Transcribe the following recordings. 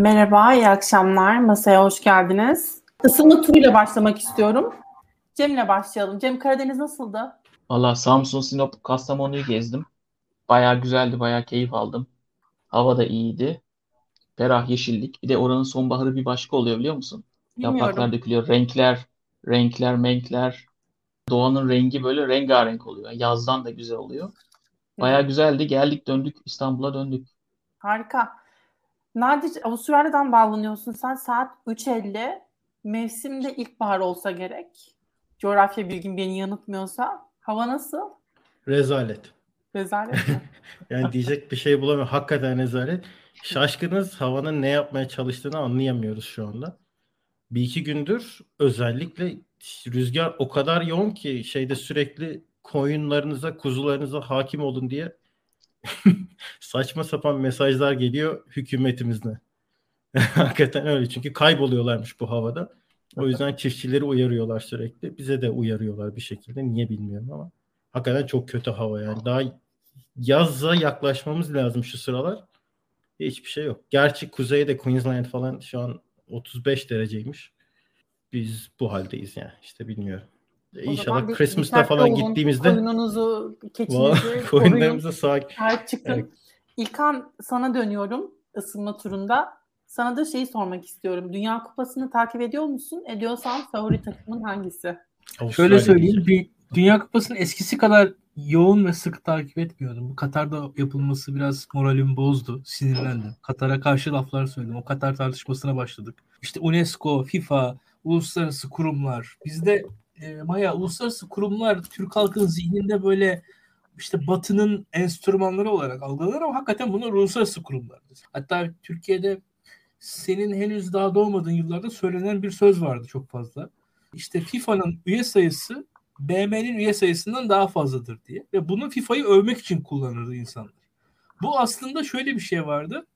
Merhaba, iyi akşamlar. Masaya hoş geldiniz. Isınma turuyla başlamak istiyorum. Cem'le başlayalım. Cem Karadeniz nasıldı? Valla Samsun, Sinop, Kastamonu'yu gezdim. Bayağı güzeldi, bayağı keyif aldım. Hava da iyiydi. Ferah yeşillik. Bir de oranın sonbaharı bir başka oluyor biliyor musun? Yapraklar Bilmiyorum. dökülüyor. Renkler, renkler, menkler. Doğanın rengi böyle rengarenk oluyor. Yazdan da güzel oluyor. Bayağı güzeldi. Geldik döndük. İstanbul'a döndük. Harika. Nadir, Avustralya'dan bağlanıyorsun sen. Saat 3.50. Mevsimde ilkbahar olsa gerek. Coğrafya bilgin beni yanıltmıyorsa. Hava nasıl? Rezalet. Rezalet mi? Yani diyecek bir şey bulamıyorum. Hakikaten rezalet. Şaşkınız havanın ne yapmaya çalıştığını anlayamıyoruz şu anda. Bir iki gündür özellikle rüzgar o kadar yoğun ki şeyde sürekli koyunlarınıza, kuzularınıza hakim olun diye saçma sapan mesajlar geliyor hükümetimizden. Hakikaten öyle çünkü kayboluyorlarmış bu havada. O yüzden çiftçileri uyarıyorlar sürekli. Bize de uyarıyorlar bir şekilde. Niye bilmiyorum ama. Hakikaten çok kötü hava yani. Daha yazza yaklaşmamız lazım şu sıralar. Hiçbir şey yok. Gerçi kuzeyde Queensland falan şu an 35 dereceymiş. Biz bu haldeyiz yani. İşte bilmiyorum. O İnşallah bir- Christmas'ta falan olun. gittiğimizde Koyununuzu, keçinizi koyunlarımıza sahip. Sahip çıkın. Evet. İlkan sana dönüyorum ısınma turunda. Sana da şeyi sormak istiyorum. Dünya Kupası'nı takip ediyor musun? Ediyorsan favori takımın hangisi? Şöyle Avustralya söyleyeyim. diyeceğim. Dü- Dünya Kupası'nı eskisi kadar yoğun ve sık takip etmiyordum. Bu Katar'da yapılması biraz moralimi bozdu. Sinirlendim. Katar'a karşı laflar söyledim. O Katar tartışmasına başladık. İşte UNESCO, FIFA, uluslararası kurumlar. Bizde e, Maya uluslararası kurumlar Türk halkının zihninde böyle işte Batı'nın enstrümanları olarak algılanır ama hakikaten bunlar uluslararası kurumlardır. Hatta Türkiye'de senin henüz daha doğmadığın yıllarda söylenen bir söz vardı çok fazla. İşte FIFA'nın üye sayısı BM'nin üye sayısından daha fazladır diye. Ve bunu FIFA'yı övmek için kullanırdı insanlar. Bu aslında şöyle bir şey vardı.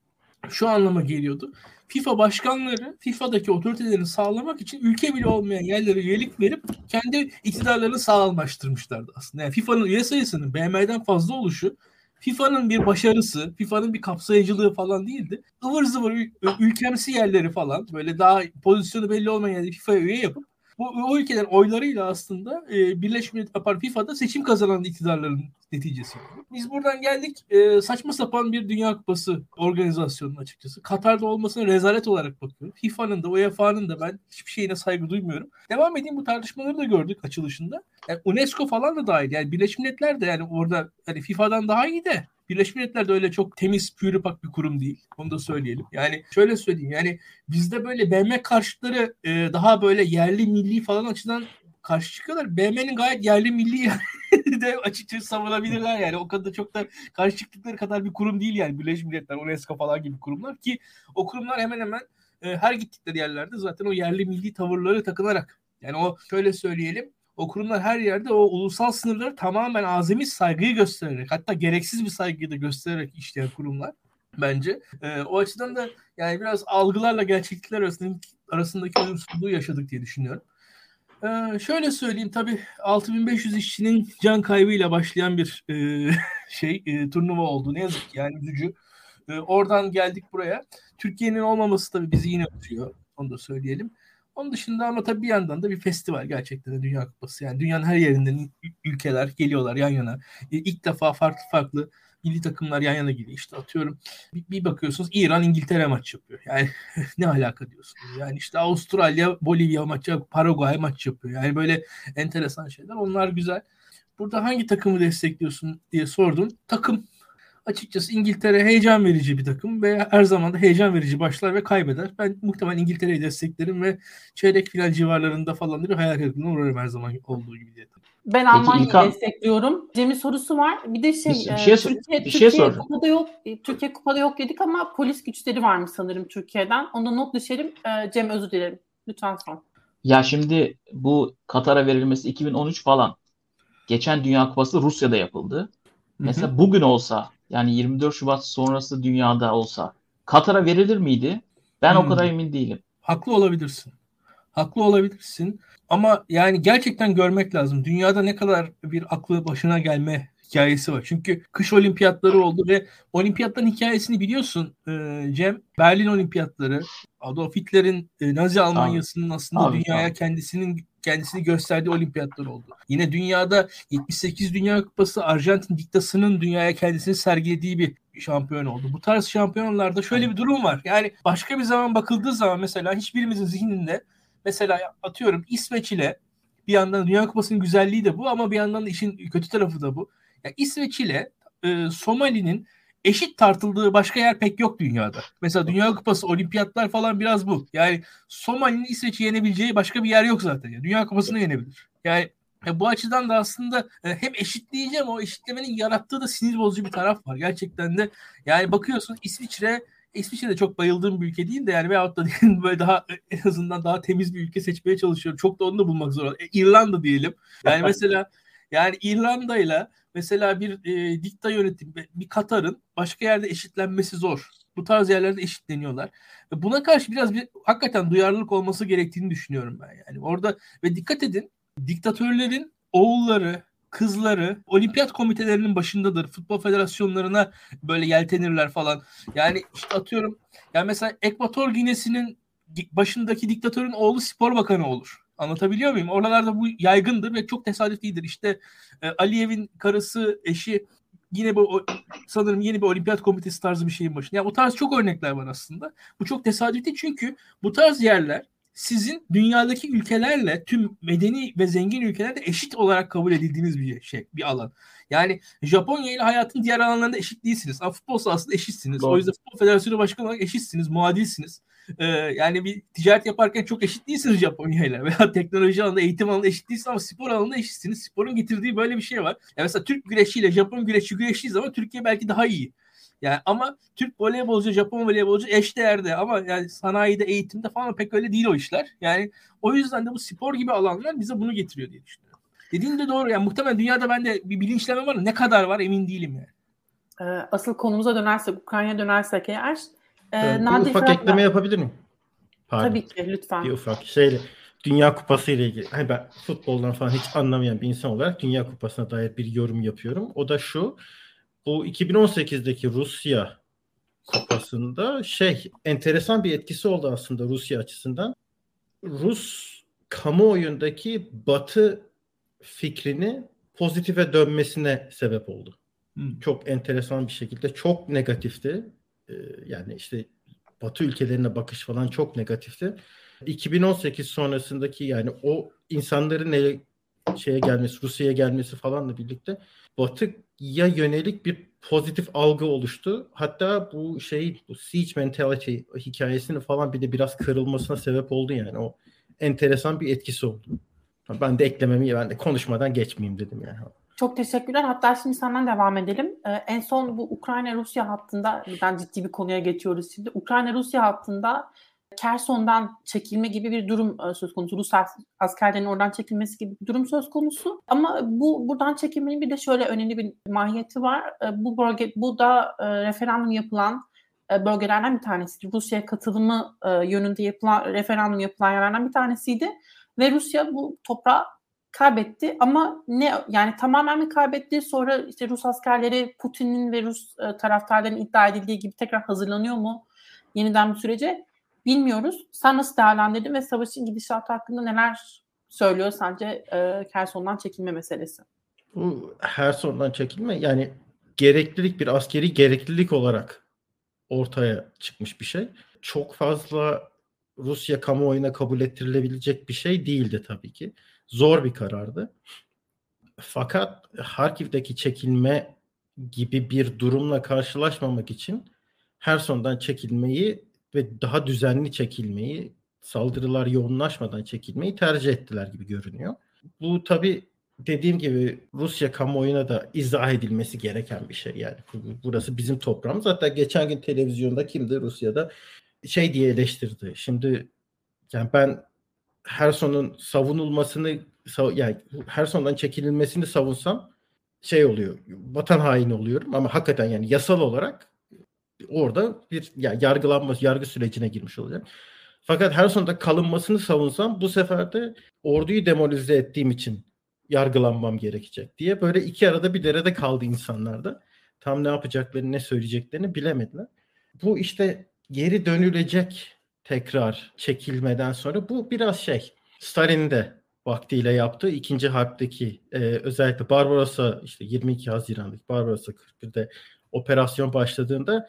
Şu anlama geliyordu. FIFA başkanları FIFA'daki otoritelerini sağlamak için ülke bile olmayan yerlere üyelik verip kendi iktidarlarını sağlamlaştırmışlardı aslında. Yani FIFA'nın üye sayısının BM'den fazla oluşu FIFA'nın bir başarısı, FIFA'nın bir kapsayıcılığı falan değildi. Ivır zıvır ül- ülkemsi yerleri falan böyle daha pozisyonu belli olmayan yerleri FIFA'ya üye yapıp bu o ülkelerin oylarıyla aslında e, Birleşmiş Milletler FIFA'da seçim kazanan iktidarların neticesi. Biz buradan geldik e, saçma sapan bir Dünya Kupası organizasyonunun açıkçası. Katar'da olmasına rezalet olarak bakıyorum. FIFA'nın da UEFA'nın da ben hiçbir şeyine saygı duymuyorum. Devam edeyim bu tartışmaları da gördük açılışında. Yani UNESCO falan da dahil. Yani Birleşmiş Milletler de yani orada hani FIFA'dan daha iyi de Birleşmiş Milletler de öyle çok temiz, pürüpak bir kurum değil. Onu da söyleyelim. Yani şöyle söyleyeyim. Yani bizde böyle BM karşıtları e, daha böyle yerli milli falan açıdan karşı çıkıyorlar. BM'nin gayet yerli milli de açıkçası savunabilirler yani. O kadar çok da karşı çıktıkları kadar bir kurum değil yani. Birleşmiş Milletler, UNESCO falan gibi kurumlar ki o kurumlar hemen hemen e, her gittikleri yerlerde zaten o yerli milli tavırları takınarak yani o şöyle söyleyelim o kurumlar her yerde o ulusal sınırları tamamen azami saygıyı göstererek hatta gereksiz bir saygıyı da göstererek işleyen kurumlar bence. E, o açıdan da yani biraz algılarla gerçeklikler arasındaki, arasındaki uyumsuzluğu yaşadık diye düşünüyorum. E, şöyle söyleyeyim tabii 6500 işçinin can kaybıyla başlayan bir e, şey e, turnuva oldu. Ne yazık ki yani üzücü. E, oradan geldik buraya. Türkiye'nin olmaması tabii bizi yine üzüyor. Onu da söyleyelim. Onun dışında ama tabii bir yandan da bir festival gerçekten de Dünya Kupası. Yani dünyanın her yerinden ül- ülkeler geliyorlar yan yana. E, ilk defa farklı farklı milli takımlar yan yana geliyor. İşte atıyorum bir, bakıyorsunuz İran İngiltere maç yapıyor. Yani ne alaka diyorsunuz. Yani işte Avustralya Bolivya maç yapıyor. Paraguay maç yapıyor. Yani böyle enteresan şeyler. Onlar güzel. Burada hangi takımı destekliyorsun diye sordum. Takım açıkçası İngiltere heyecan verici bir takım ve her zaman da heyecan verici başlar ve kaybeder. Ben muhtemelen İngiltere'yi desteklerim ve çeyrek final civarlarında falan bir hayal kırıklığına uğrarım her zaman olduğu gibi diye. Ben Almanya'yı İlkan- destekliyorum. Cem'in sorusu var. Bir de şey, Bir- bir e, şey sor- Türkiye, bir şey Türkiye sor. kupada yok. e, Türkiye kupada yok dedik ama polis güçleri varmış sanırım Türkiye'den. Onu da not düşelim. E, Cem özür dilerim. Lütfen son. Ya şimdi bu Katar'a verilmesi 2013 falan. Geçen Dünya Kupası Rusya'da yapıldı. Mesela bugün olsa yani 24 Şubat sonrası dünyada olsa Katar'a verilir miydi? Ben o Hmm. kadar emin değilim. Haklı olabilirsin. Haklı olabilirsin. Ama yani gerçekten görmek lazım. Dünyada ne kadar bir aklı başına gelme hikayesi var. Çünkü kış olimpiyatları oldu ve olimpiyatların hikayesini biliyorsun e, Cem. Berlin olimpiyatları Adolf Hitler'in e, Nazi Almanyası'nın aslında Abi, dünyaya abi. kendisinin kendisini gösterdiği olimpiyatlar oldu. Yine dünyada 78 Dünya Kupası Arjantin diktasının dünyaya kendisini sergilediği bir şampiyon oldu. Bu tarz şampiyonlarda şöyle bir durum var. Yani başka bir zaman bakıldığı zaman mesela hiçbirimizin zihninde mesela atıyorum İsveç ile bir yandan Dünya Kupası'nın güzelliği de bu ama bir yandan da işin kötü tarafı da bu. Yani İsveç ile e, Somali'nin eşit tartıldığı başka yer pek yok dünyada. Mesela Dünya Kupası, olimpiyatlar falan biraz bu. Yani Somali'nin İsveç'i yenebileceği başka bir yer yok zaten. Yani Dünya Kupası'nı yenebilir. Yani e, bu açıdan da aslında e, hem eşitleyeceğim o eşitlemenin yarattığı da sinir bozucu bir taraf var. Gerçekten de yani bakıyorsun İsviçre İsviçre de çok bayıldığım bir ülke değil de yani veyahut da diyelim böyle daha en azından daha temiz bir ülke seçmeye çalışıyorum. Çok da onu da bulmak zor. E, İrlanda diyelim. Yani mesela yani İrlanda ile mesela bir e, dikta yönetim bir Katar'ın başka yerde eşitlenmesi zor. Bu tarz yerlerde eşitleniyorlar. Ve buna karşı biraz bir hakikaten duyarlılık olması gerektiğini düşünüyorum ben yani. Orada ve dikkat edin diktatörlerin oğulları, kızları olimpiyat komitelerinin başındadır. Futbol federasyonlarına böyle yeltenirler falan. Yani işte atıyorum yani mesela Ekvator Ginesi'nin başındaki diktatörün oğlu spor bakanı olur. Anlatabiliyor muyum? Oralarda bu yaygındır ve çok tesadüf değildir. İşte e, Aliyev'in karısı, eşi yine bu o, sanırım yeni bir olimpiyat komitesi tarzı bir şeyin başında. Yani o tarz çok örnekler var aslında. Bu çok tesadüf değil çünkü bu tarz yerler sizin dünyadaki ülkelerle tüm medeni ve zengin ülkelerde eşit olarak kabul edildiğiniz bir şey, bir alan. Yani Japonya ile hayatın diğer alanlarında eşit değilsiniz. Ama futbol sahasında eşitsiniz. Doğru. O yüzden futbol federasyonu başkanı olarak eşitsiniz, muadilsiniz. Ee, yani bir ticaret yaparken çok eşit değilsiniz Japonya veya teknoloji alanında, eğitim alanında eşit değilsiniz ama spor alanında eşitsiniz. Sporun getirdiği böyle bir şey var. Yani mesela Türk güreşiyle Japon güreşi güreştiği zaman Türkiye belki daha iyi. Yani ama Türk voleybolcu, Japon voleybolcu eşdeğerde ama yani sanayide, eğitimde falan pek öyle değil o işler. Yani o yüzden de bu spor gibi alanlar bize bunu getiriyor diye düşünüyorum. Dediğin de doğru. Yani muhtemelen dünyada bende bir bilinçleme var. Ne kadar var emin değilim yani. Ee, Asıl konumuza dönersek, Ukrayna'ya dönersek eğer. E, Ee, bir Nadir ufak Fırat'la- ekleme yapabilir miyim? Pardon. Tabii ki lütfen. Bir ufak şeyle Dünya Kupası ile ilgili. Hani ben futboldan falan hiç anlamayan bir insan olarak Dünya Kupası'na dair bir yorum yapıyorum. O da şu. Bu 2018'deki Rusya Kupası'nda şey enteresan bir etkisi oldu aslında Rusya açısından. Rus kamuoyundaki Batı fikrini pozitife dönmesine sebep oldu. Hmm. Çok enteresan bir şekilde çok negatifti. Ee, yani işte Batı ülkelerine bakış falan çok negatifti. 2018 sonrasındaki yani o insanların ele şeye gelmesi, Rusya'ya gelmesi falanla birlikte Batı'ya yönelik bir pozitif algı oluştu. Hatta bu şey bu siege mentality hikayesini falan bir de biraz kırılmasına sebep oldu yani. O enteresan bir etkisi oldu. Ben de eklememi ben de konuşmadan geçmeyeyim dedim yani. Çok teşekkürler. Hatta şimdi senden devam edelim. Ee, en son bu Ukrayna-Rusya hattında, ben ciddi bir konuya geçiyoruz şimdi. Ukrayna-Rusya hattında Kerson'dan çekilme gibi bir durum e, söz konusu. Rus as- askerlerin oradan çekilmesi gibi bir durum söz konusu. Ama bu buradan çekilmenin bir de şöyle önemli bir mahiyeti var. E, bu bölge, bu da e, referandum yapılan bölgelerden bir tanesi. Rusya'ya katılımı yönünde yapılan referandum yapılan yerlerden bir tanesiydi. Ve Rusya bu toprağı kaybetti ama ne yani tamamen mi kaybetti sonra işte Rus askerleri Putin'in ve Rus e, taraftarların iddia edildiği gibi tekrar hazırlanıyor mu yeniden bir sürece bilmiyoruz. Sen nasıl değerlendirdin ve savaşın gidişatı hakkında neler söylüyor sence e, Kerson'dan çekilme meselesi? Bu Herson'dan çekilme yani gereklilik bir askeri gereklilik olarak ortaya çıkmış bir şey. Çok fazla Rusya kamuoyuna kabul ettirilebilecek bir şey değildi tabii ki. Zor bir karardı. Fakat Harkiv'deki çekilme gibi bir durumla karşılaşmamak için Herson'dan çekilmeyi ve daha düzenli çekilmeyi, saldırılar yoğunlaşmadan çekilmeyi tercih ettiler gibi görünüyor. Bu tabii dediğim gibi Rusya kamuoyuna da izah edilmesi gereken bir şey yani. Burası bizim toprağımız. Hatta geçen gün televizyonda kimdi Rusya'da şey diye eleştirdi. Şimdi yani ben Herson'un savunulmasını yani Herson'dan çekilmesini savunsam şey oluyor. Vatan haini oluyorum ama hakikaten yani yasal olarak orada bir yani yargılanma yargı sürecine girmiş olacak. Fakat Herson'da kalınmasını savunsam bu sefer de orduyu demoralize ettiğim için yargılanmam gerekecek diye böyle iki arada bir derede kaldı insanlar da. Tam ne yapacaklarını ne söyleyeceklerini bilemediler. Bu işte geri dönülecek tekrar çekilmeden sonra bu biraz şey Stalin'in de vaktiyle yaptığı ikinci harpteki e, özellikle Barbarossa işte 22 Haziran'daki Barbarossa 41'de operasyon başladığında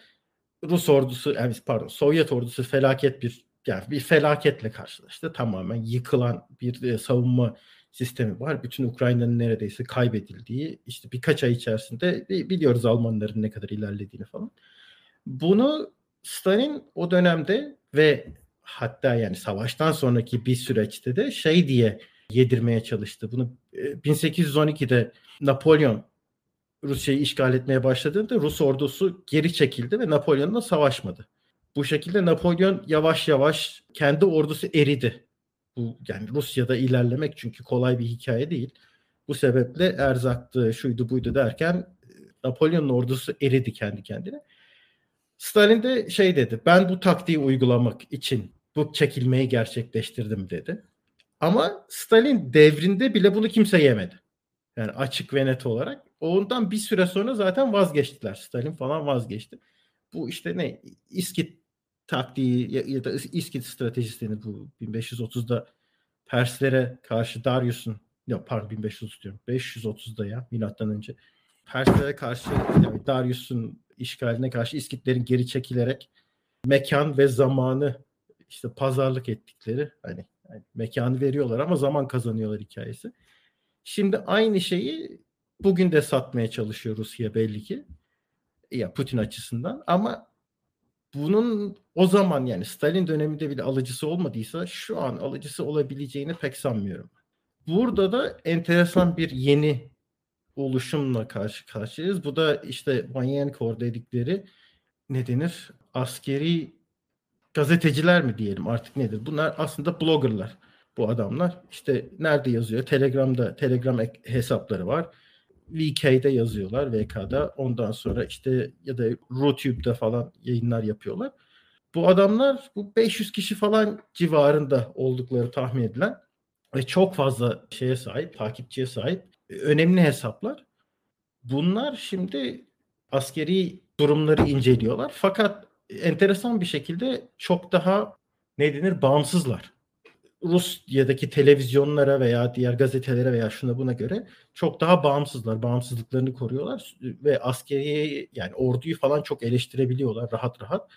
Rus ordusu yani pardon Sovyet ordusu felaket bir yani bir felaketle karşılaştı. Tamamen yıkılan bir e, savunma sistemi var. Bütün Ukrayna'nın neredeyse kaybedildiği işte birkaç ay içerisinde biliyoruz Almanların ne kadar ilerlediğini falan. Bunu Stalin o dönemde ve hatta yani savaştan sonraki bir süreçte de şey diye yedirmeye çalıştı. Bunu 1812'de e, Napolyon Rusya'yı işgal etmeye başladığında Rus ordusu geri çekildi ve Napolyon'la savaşmadı. Bu şekilde Napolyon yavaş yavaş kendi ordusu eridi. Bu yani Rusya'da ilerlemek çünkü kolay bir hikaye değil. Bu sebeple erzaktı, şuydu buydu derken e, Napolyon'un ordusu eridi kendi kendine. Stalin de şey dedi. Ben bu taktiği uygulamak için bu çekilmeyi gerçekleştirdim dedi. Ama Stalin devrinde bile bunu kimse yemedi. Yani açık ve net olarak. Ondan bir süre sonra zaten vazgeçtiler. Stalin falan vazgeçti. Bu işte ne? İskit taktiği ya, da İskit stratejisini bu 1530'da Perslere karşı Darius'un ya pardon 1530 diyorum. 530'da ya milattan önce. Perslere karşı yani Darius'un işgaline karşı İskitlerin geri çekilerek mekan ve zamanı işte pazarlık ettikleri hani yani mekanı veriyorlar ama zaman kazanıyorlar hikayesi. Şimdi aynı şeyi bugün de satmaya çalışıyor Rusya belli ki. Ya Putin açısından ama bunun o zaman yani Stalin döneminde bile alıcısı olmadıysa şu an alıcısı olabileceğini pek sanmıyorum. Burada da enteresan bir yeni oluşumla karşı karşıyayız. Bu da işte Vanyenkor dedikleri ne denir? Askeri gazeteciler mi diyelim artık nedir? Bunlar aslında bloggerlar bu adamlar. İşte nerede yazıyor? Telegram'da Telegram hesapları var. VK'de yazıyorlar VK'da. Ondan sonra işte ya da RuTube'da falan yayınlar yapıyorlar. Bu adamlar bu 500 kişi falan civarında oldukları tahmin edilen ve çok fazla şeye sahip, takipçiye sahip önemli hesaplar. Bunlar şimdi askeri durumları inceliyorlar. Fakat enteresan bir şekilde çok daha ne denir bağımsızlar. Rusya'daki televizyonlara veya diğer gazetelere veya şuna buna göre çok daha bağımsızlar. Bağımsızlıklarını koruyorlar ve askeri yani orduyu falan çok eleştirebiliyorlar rahat rahat.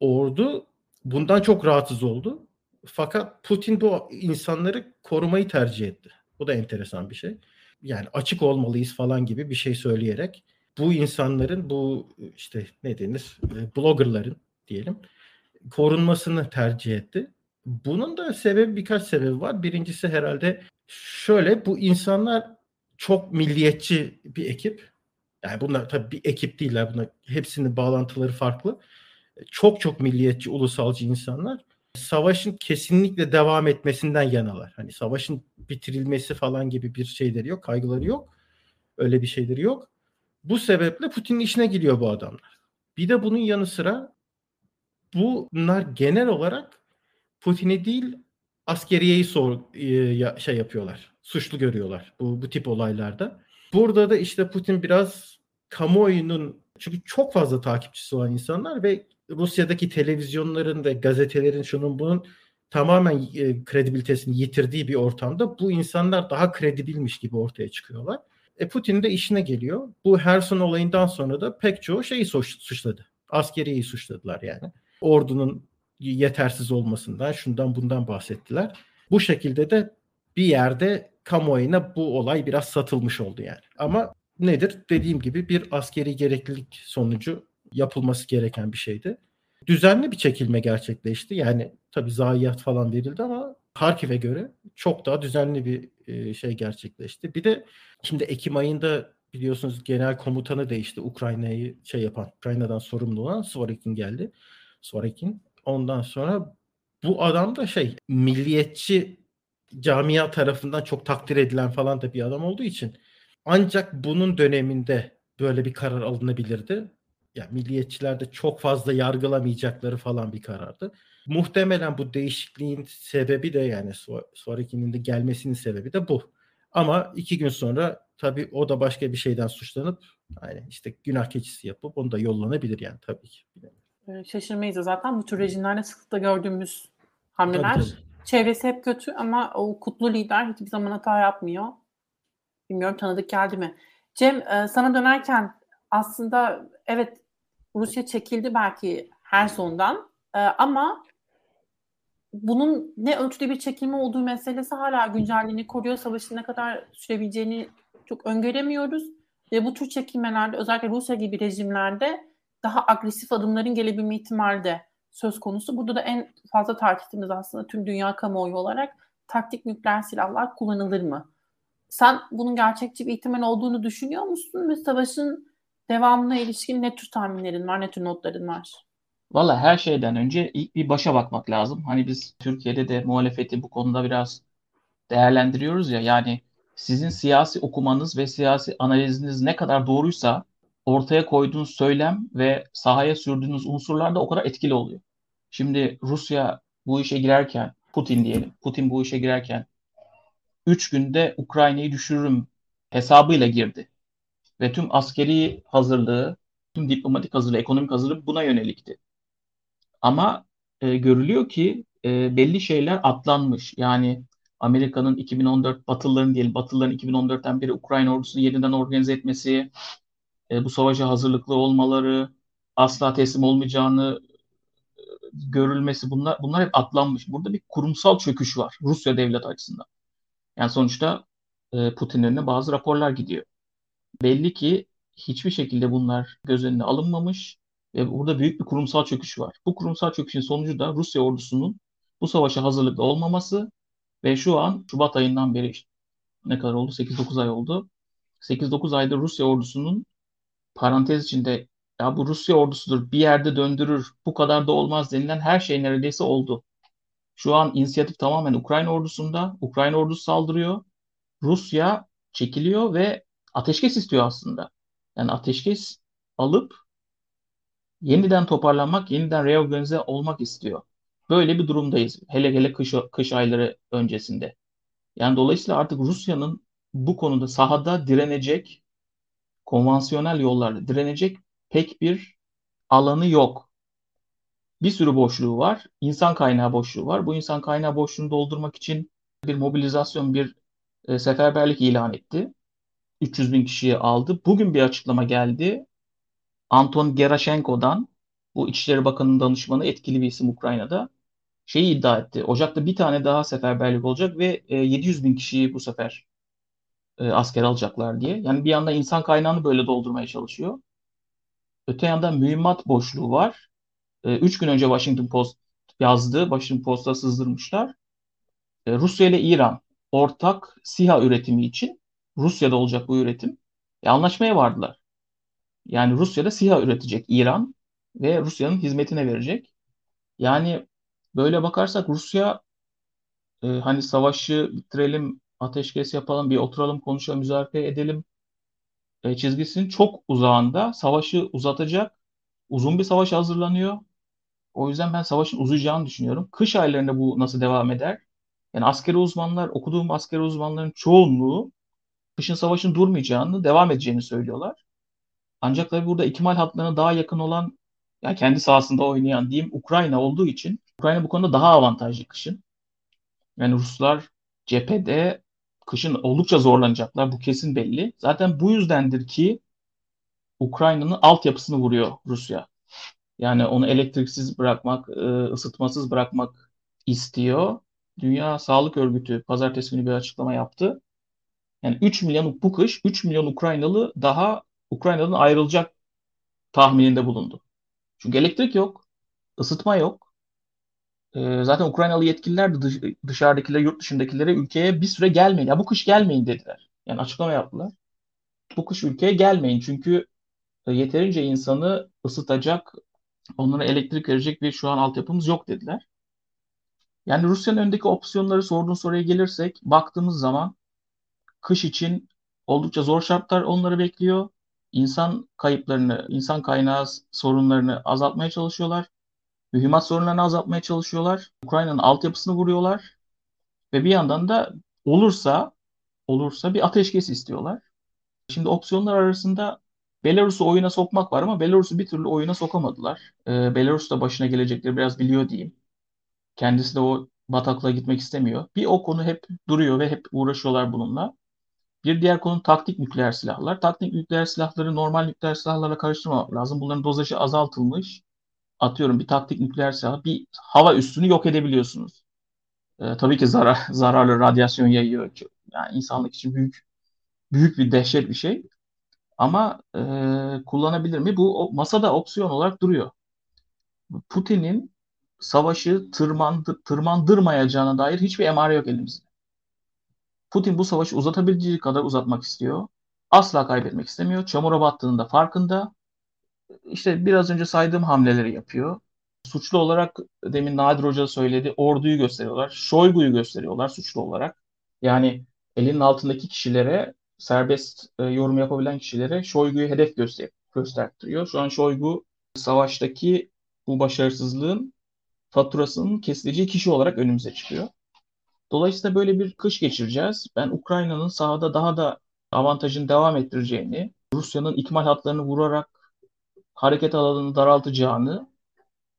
Ordu bundan çok rahatsız oldu. Fakat Putin bu insanları korumayı tercih etti. Bu da enteresan bir şey. Yani açık olmalıyız falan gibi bir şey söyleyerek bu insanların bu işte ne denir e, bloggerların diyelim korunmasını tercih etti. Bunun da sebebi birkaç sebebi var. Birincisi herhalde şöyle bu insanlar çok milliyetçi bir ekip. Yani bunlar tabii bir ekip değiller. Bunlar hepsinin bağlantıları farklı. Çok çok milliyetçi, ulusalcı insanlar. Savaşın kesinlikle devam etmesinden yanalar. Hani savaşın bitirilmesi falan gibi bir şeyleri yok, kaygıları yok. Öyle bir şeyleri yok. Bu sebeple Putin'in işine giriyor bu adamlar. Bir de bunun yanı sıra bunlar genel olarak Putin'i değil askeriyeyi sor, e, şey yapıyorlar. Suçlu görüyorlar bu, bu tip olaylarda. Burada da işte Putin biraz kamuoyunun çünkü çok fazla takipçisi olan insanlar ve Rusya'daki televizyonların ve gazetelerin şunun bunun tamamen e, kredibilitesini yitirdiği bir ortamda bu insanlar daha kredibilmiş gibi ortaya çıkıyorlar. E Putin de işine geliyor. Bu Herson olayından sonra da pek çoğu şeyi suçladı. Askeriyi suçladılar yani. Ordunun yetersiz olmasından, şundan bundan bahsettiler. Bu şekilde de bir yerde kamuoyuna bu olay biraz satılmış oldu yani. Ama nedir? Dediğim gibi bir askeri gereklilik sonucu yapılması gereken bir şeydi. Düzenli bir çekilme gerçekleşti. Yani tabii zayiat falan verildi ama Harkiv'e göre çok daha düzenli bir e, şey gerçekleşti. Bir de şimdi Ekim ayında biliyorsunuz genel komutanı değişti. Ukrayna'yı şey yapan, Ukrayna'dan sorumlu olan Svorekin geldi. Svorekin. Ondan sonra bu adam da şey milliyetçi camia tarafından çok takdir edilen falan da bir adam olduğu için ancak bunun döneminde böyle bir karar alınabilirdi. Yani milliyetçiler de çok fazla yargılamayacakları falan bir karardı. Muhtemelen bu değişikliğin sebebi de yani Suareki'nin de gelmesinin sebebi de bu. Ama iki gün sonra tabii o da başka bir şeyden suçlanıp yani işte günah keçisi yapıp onu da yollanabilir yani tabii ki. Ee, şaşırmayız da zaten bu tür rejimlerde sıklıkla gördüğümüz hamleler. Tabii, tabii. Çevresi hep kötü ama o kutlu lider hiçbir zaman hata yapmıyor. Bilmiyorum tanıdık geldi mi? Cem e, sana dönerken aslında evet Rusya çekildi belki her sondan e, ama bunun ne ölçüde bir çekilme olduğu meselesi hala güncelliğini koruyor. Savaşın ne kadar sürebileceğini çok öngöremiyoruz. Ve bu tür çekilmelerde özellikle Rusya gibi rejimlerde daha agresif adımların gelebilme ihtimali de söz konusu. Burada da en fazla tartıştığımız aslında tüm dünya kamuoyu olarak taktik nükleer silahlar kullanılır mı? Sen bunun gerçekçi bir ihtimal olduğunu düşünüyor musun ve savaşın devamına ilişkin ne tür tahminlerin var, ne tür notların var? Valla her şeyden önce ilk bir başa bakmak lazım. Hani biz Türkiye'de de muhalefeti bu konuda biraz değerlendiriyoruz ya. Yani sizin siyasi okumanız ve siyasi analiziniz ne kadar doğruysa ortaya koyduğunuz söylem ve sahaya sürdüğünüz unsurlar da o kadar etkili oluyor. Şimdi Rusya bu işe girerken, Putin diyelim, Putin bu işe girerken 3 günde Ukrayna'yı düşürürüm hesabıyla girdi. Ve tüm askeri hazırlığı, tüm diplomatik hazırlığı, ekonomik hazırlığı buna yönelikti. Ama e, görülüyor ki e, belli şeyler atlanmış. Yani Amerika'nın 2014 Batılıların diyelim Batılıların 2014'ten beri Ukrayna ordusunu yeniden organize etmesi, e, bu savaşa hazırlıklı olmaları, asla teslim olmayacağını e, görülmesi bunlar bunlar hep atlanmış. Burada bir kurumsal çöküş var Rusya devlet açısından. Yani sonuçta e, Putin önüne bazı raporlar gidiyor. Belli ki hiçbir şekilde bunlar göz önüne alınmamış ve burada büyük bir kurumsal çöküş var. Bu kurumsal çöküşün sonucu da Rusya ordusunun bu savaşa hazırlıklı olmaması ve şu an Şubat ayından beri işte ne kadar oldu? 8-9 ay oldu. 8-9 ayda Rusya ordusunun parantez içinde ya bu Rusya ordusudur bir yerde döndürür bu kadar da olmaz denilen her şey neredeyse oldu. Şu an inisiyatif tamamen Ukrayna ordusunda. Ukrayna ordusu saldırıyor. Rusya çekiliyor ve ateşkes istiyor aslında. Yani ateşkes alıp yeniden toparlanmak, yeniden reorganize olmak istiyor. Böyle bir durumdayız. Hele hele kış, kış ayları öncesinde. Yani dolayısıyla artık Rusya'nın bu konuda sahada direnecek, konvansiyonel yollarla direnecek pek bir alanı yok. Bir sürü boşluğu var. İnsan kaynağı boşluğu var. Bu insan kaynağı boşluğunu doldurmak için bir mobilizasyon, bir e, seferberlik ilan etti. 300 bin kişiyi aldı. Bugün bir açıklama geldi. Anton Gerashenko'dan bu İçişleri Bakanı'nın danışmanı etkili bir isim Ukrayna'da şeyi iddia etti. Ocak'ta bir tane daha seferberlik olacak ve e, 700 bin kişiyi bu sefer e, asker alacaklar diye. Yani bir yandan insan kaynağını böyle doldurmaya çalışıyor. Öte yandan mühimmat boşluğu var. E, üç gün önce Washington Post yazdı. Washington Post'a sızdırmışlar. E, Rusya ile İran ortak SİHA üretimi için Rusya'da olacak bu üretim. E, anlaşmaya vardılar. Yani Rusya'da SİHA üretecek İran ve Rusya'nın hizmetine verecek. Yani böyle bakarsak Rusya e, hani savaşı bitirelim, ateşkes yapalım, bir oturalım, konuşalım, müzakere edelim e, çizgisinin çok uzağında savaşı uzatacak uzun bir savaş hazırlanıyor. O yüzden ben savaşın uzayacağını düşünüyorum. Kış aylarında bu nasıl devam eder? Yani askeri uzmanlar, okuduğum askeri uzmanların çoğunluğu kışın savaşın durmayacağını, devam edeceğini söylüyorlar. Ancak tabii burada ikmal hatlarına daha yakın olan, yani kendi sahasında oynayan diyeyim Ukrayna olduğu için Ukrayna bu konuda daha avantajlı kışın. Yani Ruslar cephede kışın oldukça zorlanacaklar. Bu kesin belli. Zaten bu yüzdendir ki Ukrayna'nın altyapısını vuruyor Rusya. Yani onu elektriksiz bırakmak, e, ısıtmasız bırakmak istiyor. Dünya Sağlık Örgütü pazartesi günü bir açıklama yaptı. Yani 3 milyon bu kış 3 milyon Ukraynalı daha Ukrayna'dan ayrılacak tahmininde bulundu. Çünkü elektrik yok, ısıtma yok. Ee, zaten Ukraynalı yetkililer de dış, dışarıdakilere, yurt dışındakilere ülkeye bir süre gelmeyin. Ya bu kış gelmeyin dediler. Yani açıklama yaptılar. Bu kış ülkeye gelmeyin çünkü e, yeterince insanı ısıtacak, onlara elektrik verecek bir şu an altyapımız yok dediler. Yani Rusya'nın önündeki opsiyonları sorduğun soruya gelirsek baktığımız zaman kış için oldukça zor şartlar onları bekliyor. İnsan kayıplarını, insan kaynağı sorunlarını azaltmaya çalışıyorlar. Mühimmat sorunlarını azaltmaya çalışıyorlar. Ukrayna'nın altyapısını vuruyorlar. Ve bir yandan da olursa olursa bir ateşkes istiyorlar. Şimdi opsiyonlar arasında Belarus'u oyuna sokmak var ama Belarus'u bir türlü oyuna sokamadılar. Ee, Belarus da başına gelecekleri biraz biliyor diyeyim. Kendisi de o bataklığa gitmek istemiyor. Bir o konu hep duruyor ve hep uğraşıyorlar bununla. Bir diğer konu taktik nükleer silahlar. Taktik nükleer silahları normal nükleer silahlarla karıştırmamak lazım. Bunların dozajı azaltılmış. Atıyorum bir taktik nükleer silah bir hava üstünü yok edebiliyorsunuz. Ee, tabii ki zarar, zararlı radyasyon yayıyor. Yani insanlık için büyük büyük bir dehşet bir şey. Ama e, kullanabilir mi? Bu masada opsiyon olarak duruyor. Putin'in savaşı tırmandı, tırmandırmayacağına dair hiçbir emare yok elimizde. Putin bu savaşı uzatabileceği kadar uzatmak istiyor. Asla kaybetmek istemiyor. Çamura battığının da farkında. İşte biraz önce saydığım hamleleri yapıyor. Suçlu olarak demin Nadir Hoca söyledi orduyu gösteriyorlar. Şoygu'yu gösteriyorlar suçlu olarak. Yani elinin altındaki kişilere serbest e, yorum yapabilen kişilere Şoygu'yu hedef göster göstertiriyor. Şu an Şoygu savaştaki bu başarısızlığın faturasının kesileceği kişi olarak önümüze çıkıyor. Dolayısıyla böyle bir kış geçireceğiz. Ben Ukrayna'nın sahada daha da avantajını devam ettireceğini, Rusya'nın ikmal hatlarını vurarak hareket alanını daraltacağını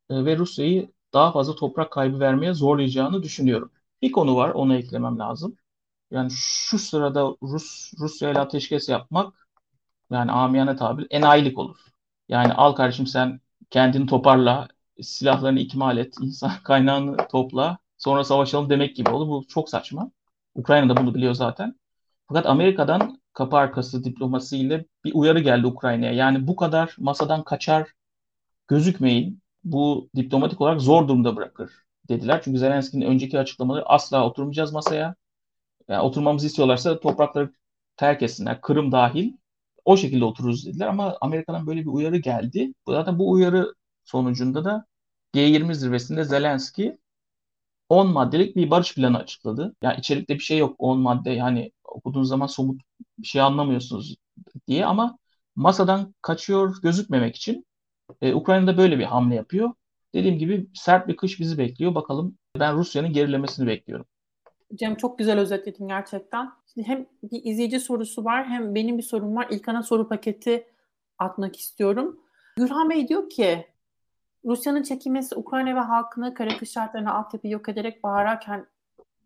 e, ve Rusya'yı daha fazla toprak kaybı vermeye zorlayacağını düşünüyorum. Bir konu var, onu eklemem lazım. Yani şu sırada Rus Rusya ile ateşkes yapmak yani amiyane tabir enayilik olur. Yani al kardeşim sen kendini toparla, silahlarını ikmal et, insan kaynağını topla, sonra savaşalım demek gibi olur. Bu çok saçma. Ukrayna da bunu biliyor zaten. Fakat Amerika'dan kapı arkası diplomasiyle bir uyarı geldi Ukrayna'ya. Yani bu kadar masadan kaçar gözükmeyin. Bu diplomatik olarak zor durumda bırakır dediler. Çünkü Zelenski'nin önceki açıklamaları asla oturmayacağız masaya. Yani oturmamızı istiyorlarsa toprakları terk etsinler. Kırım dahil. O şekilde otururuz dediler ama Amerika'dan böyle bir uyarı geldi. Zaten bu uyarı sonucunda da G20 zirvesinde Zelenski 10 maddelik bir barış planı açıkladı. Yani içerikte bir şey yok 10 madde yani okuduğunuz zaman somut bir şey anlamıyorsunuz diye ama masadan kaçıyor gözükmemek için e, Ukrayna'da böyle bir hamle yapıyor. Dediğim gibi sert bir kış bizi bekliyor. Bakalım ben Rusya'nın gerilemesini bekliyorum. Cem çok güzel özetledin gerçekten. Şimdi hem bir izleyici sorusu var hem benim bir sorum var. İlkan'a soru paketi atmak istiyorum. Gürhan Bey diyor ki Rusya'nın çekilmesi Ukrayna ve halkını kara kış şartlarına altyapı yok ederek bağırırken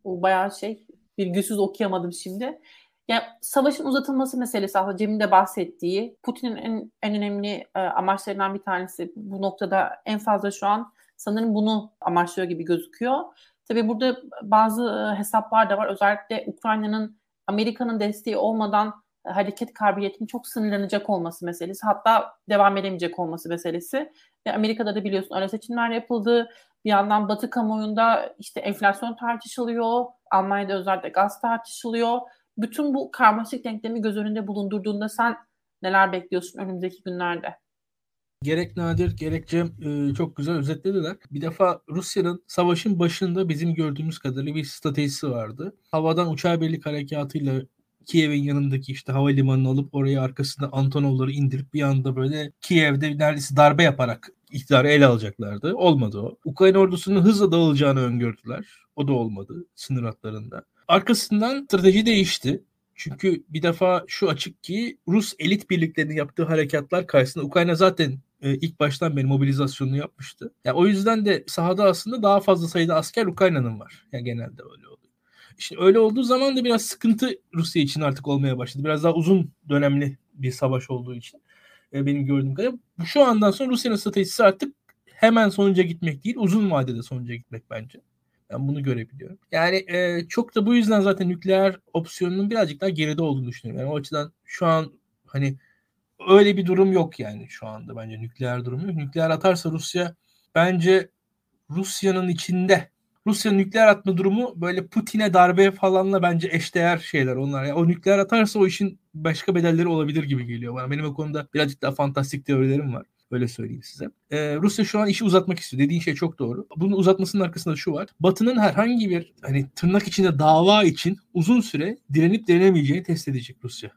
o bayağı şey virgülsüz okuyamadım şimdi. Yani savaşın uzatılması meselesi aslında Cem'in de bahsettiği Putin'in en, en önemli e, amaçlarından bir tanesi bu noktada en fazla şu an sanırım bunu amaçlıyor gibi gözüküyor. Tabii burada bazı e, hesaplar da var. Özellikle Ukrayna'nın Amerika'nın desteği olmadan hareket kabiliyetinin çok sınırlanacak olması meselesi. Hatta devam edemeyecek olması meselesi. Ve Amerika'da da biliyorsun ara seçimler yapıldı. Bir yandan Batı kamuoyunda işte enflasyon tartışılıyor. Almanya'da özellikle gaz tartışılıyor. Bütün bu karmaşık denklemi göz önünde bulundurduğunda sen neler bekliyorsun önümüzdeki günlerde? Gerek Nadir gerek e, çok güzel özetlediler. Bir defa Rusya'nın savaşın başında bizim gördüğümüz kadarıyla bir stratejisi vardı. Havadan uçağı birlik harekatıyla Kiev'in yanındaki işte havalimanını alıp oraya arkasında Antonovları indirip bir anda böyle Kiev'de neredeyse darbe yaparak iktidarı ele alacaklardı. Olmadı o. Ukrayna ordusunun hızla dağılacağını öngördüler. O da olmadı sınır hatlarında. Arkasından strateji değişti. Çünkü bir defa şu açık ki Rus elit birliklerinin yaptığı harekatlar karşısında Ukrayna zaten e, ilk baştan beri mobilizasyonunu yapmıştı. Yani o yüzden de sahada aslında daha fazla sayıda asker Ukrayna'nın var. Yani genelde öyle. İşte öyle olduğu zaman da biraz sıkıntı Rusya için artık olmaya başladı. Biraz daha uzun dönemli bir savaş olduğu için e, benim gördüğüm kadarıyla. Şu andan sonra Rusya'nın stratejisi artık hemen sonuca gitmek değil, uzun vadede sonuca gitmek bence. Ben bunu görebiliyorum. Yani e, çok da bu yüzden zaten nükleer opsiyonunun birazcık daha geride olduğunu düşünüyorum. Yani o açıdan şu an hani öyle bir durum yok yani şu anda bence nükleer durum yok. Nükleer atarsa Rusya bence Rusya'nın içinde Rusya nükleer atma durumu böyle Putin'e darbe falanla bence eşdeğer şeyler onlar. Yani o nükleer atarsa o işin başka bedelleri olabilir gibi geliyor bana. Benim o konuda birazcık daha fantastik teorilerim var. Öyle söyleyeyim size. Ee, Rusya şu an işi uzatmak istiyor. Dediğin şey çok doğru. Bunun uzatmasının arkasında şu var. Batı'nın herhangi bir hani tırnak içinde dava için uzun süre direnip direnemeyeceğini test edecek Rusya.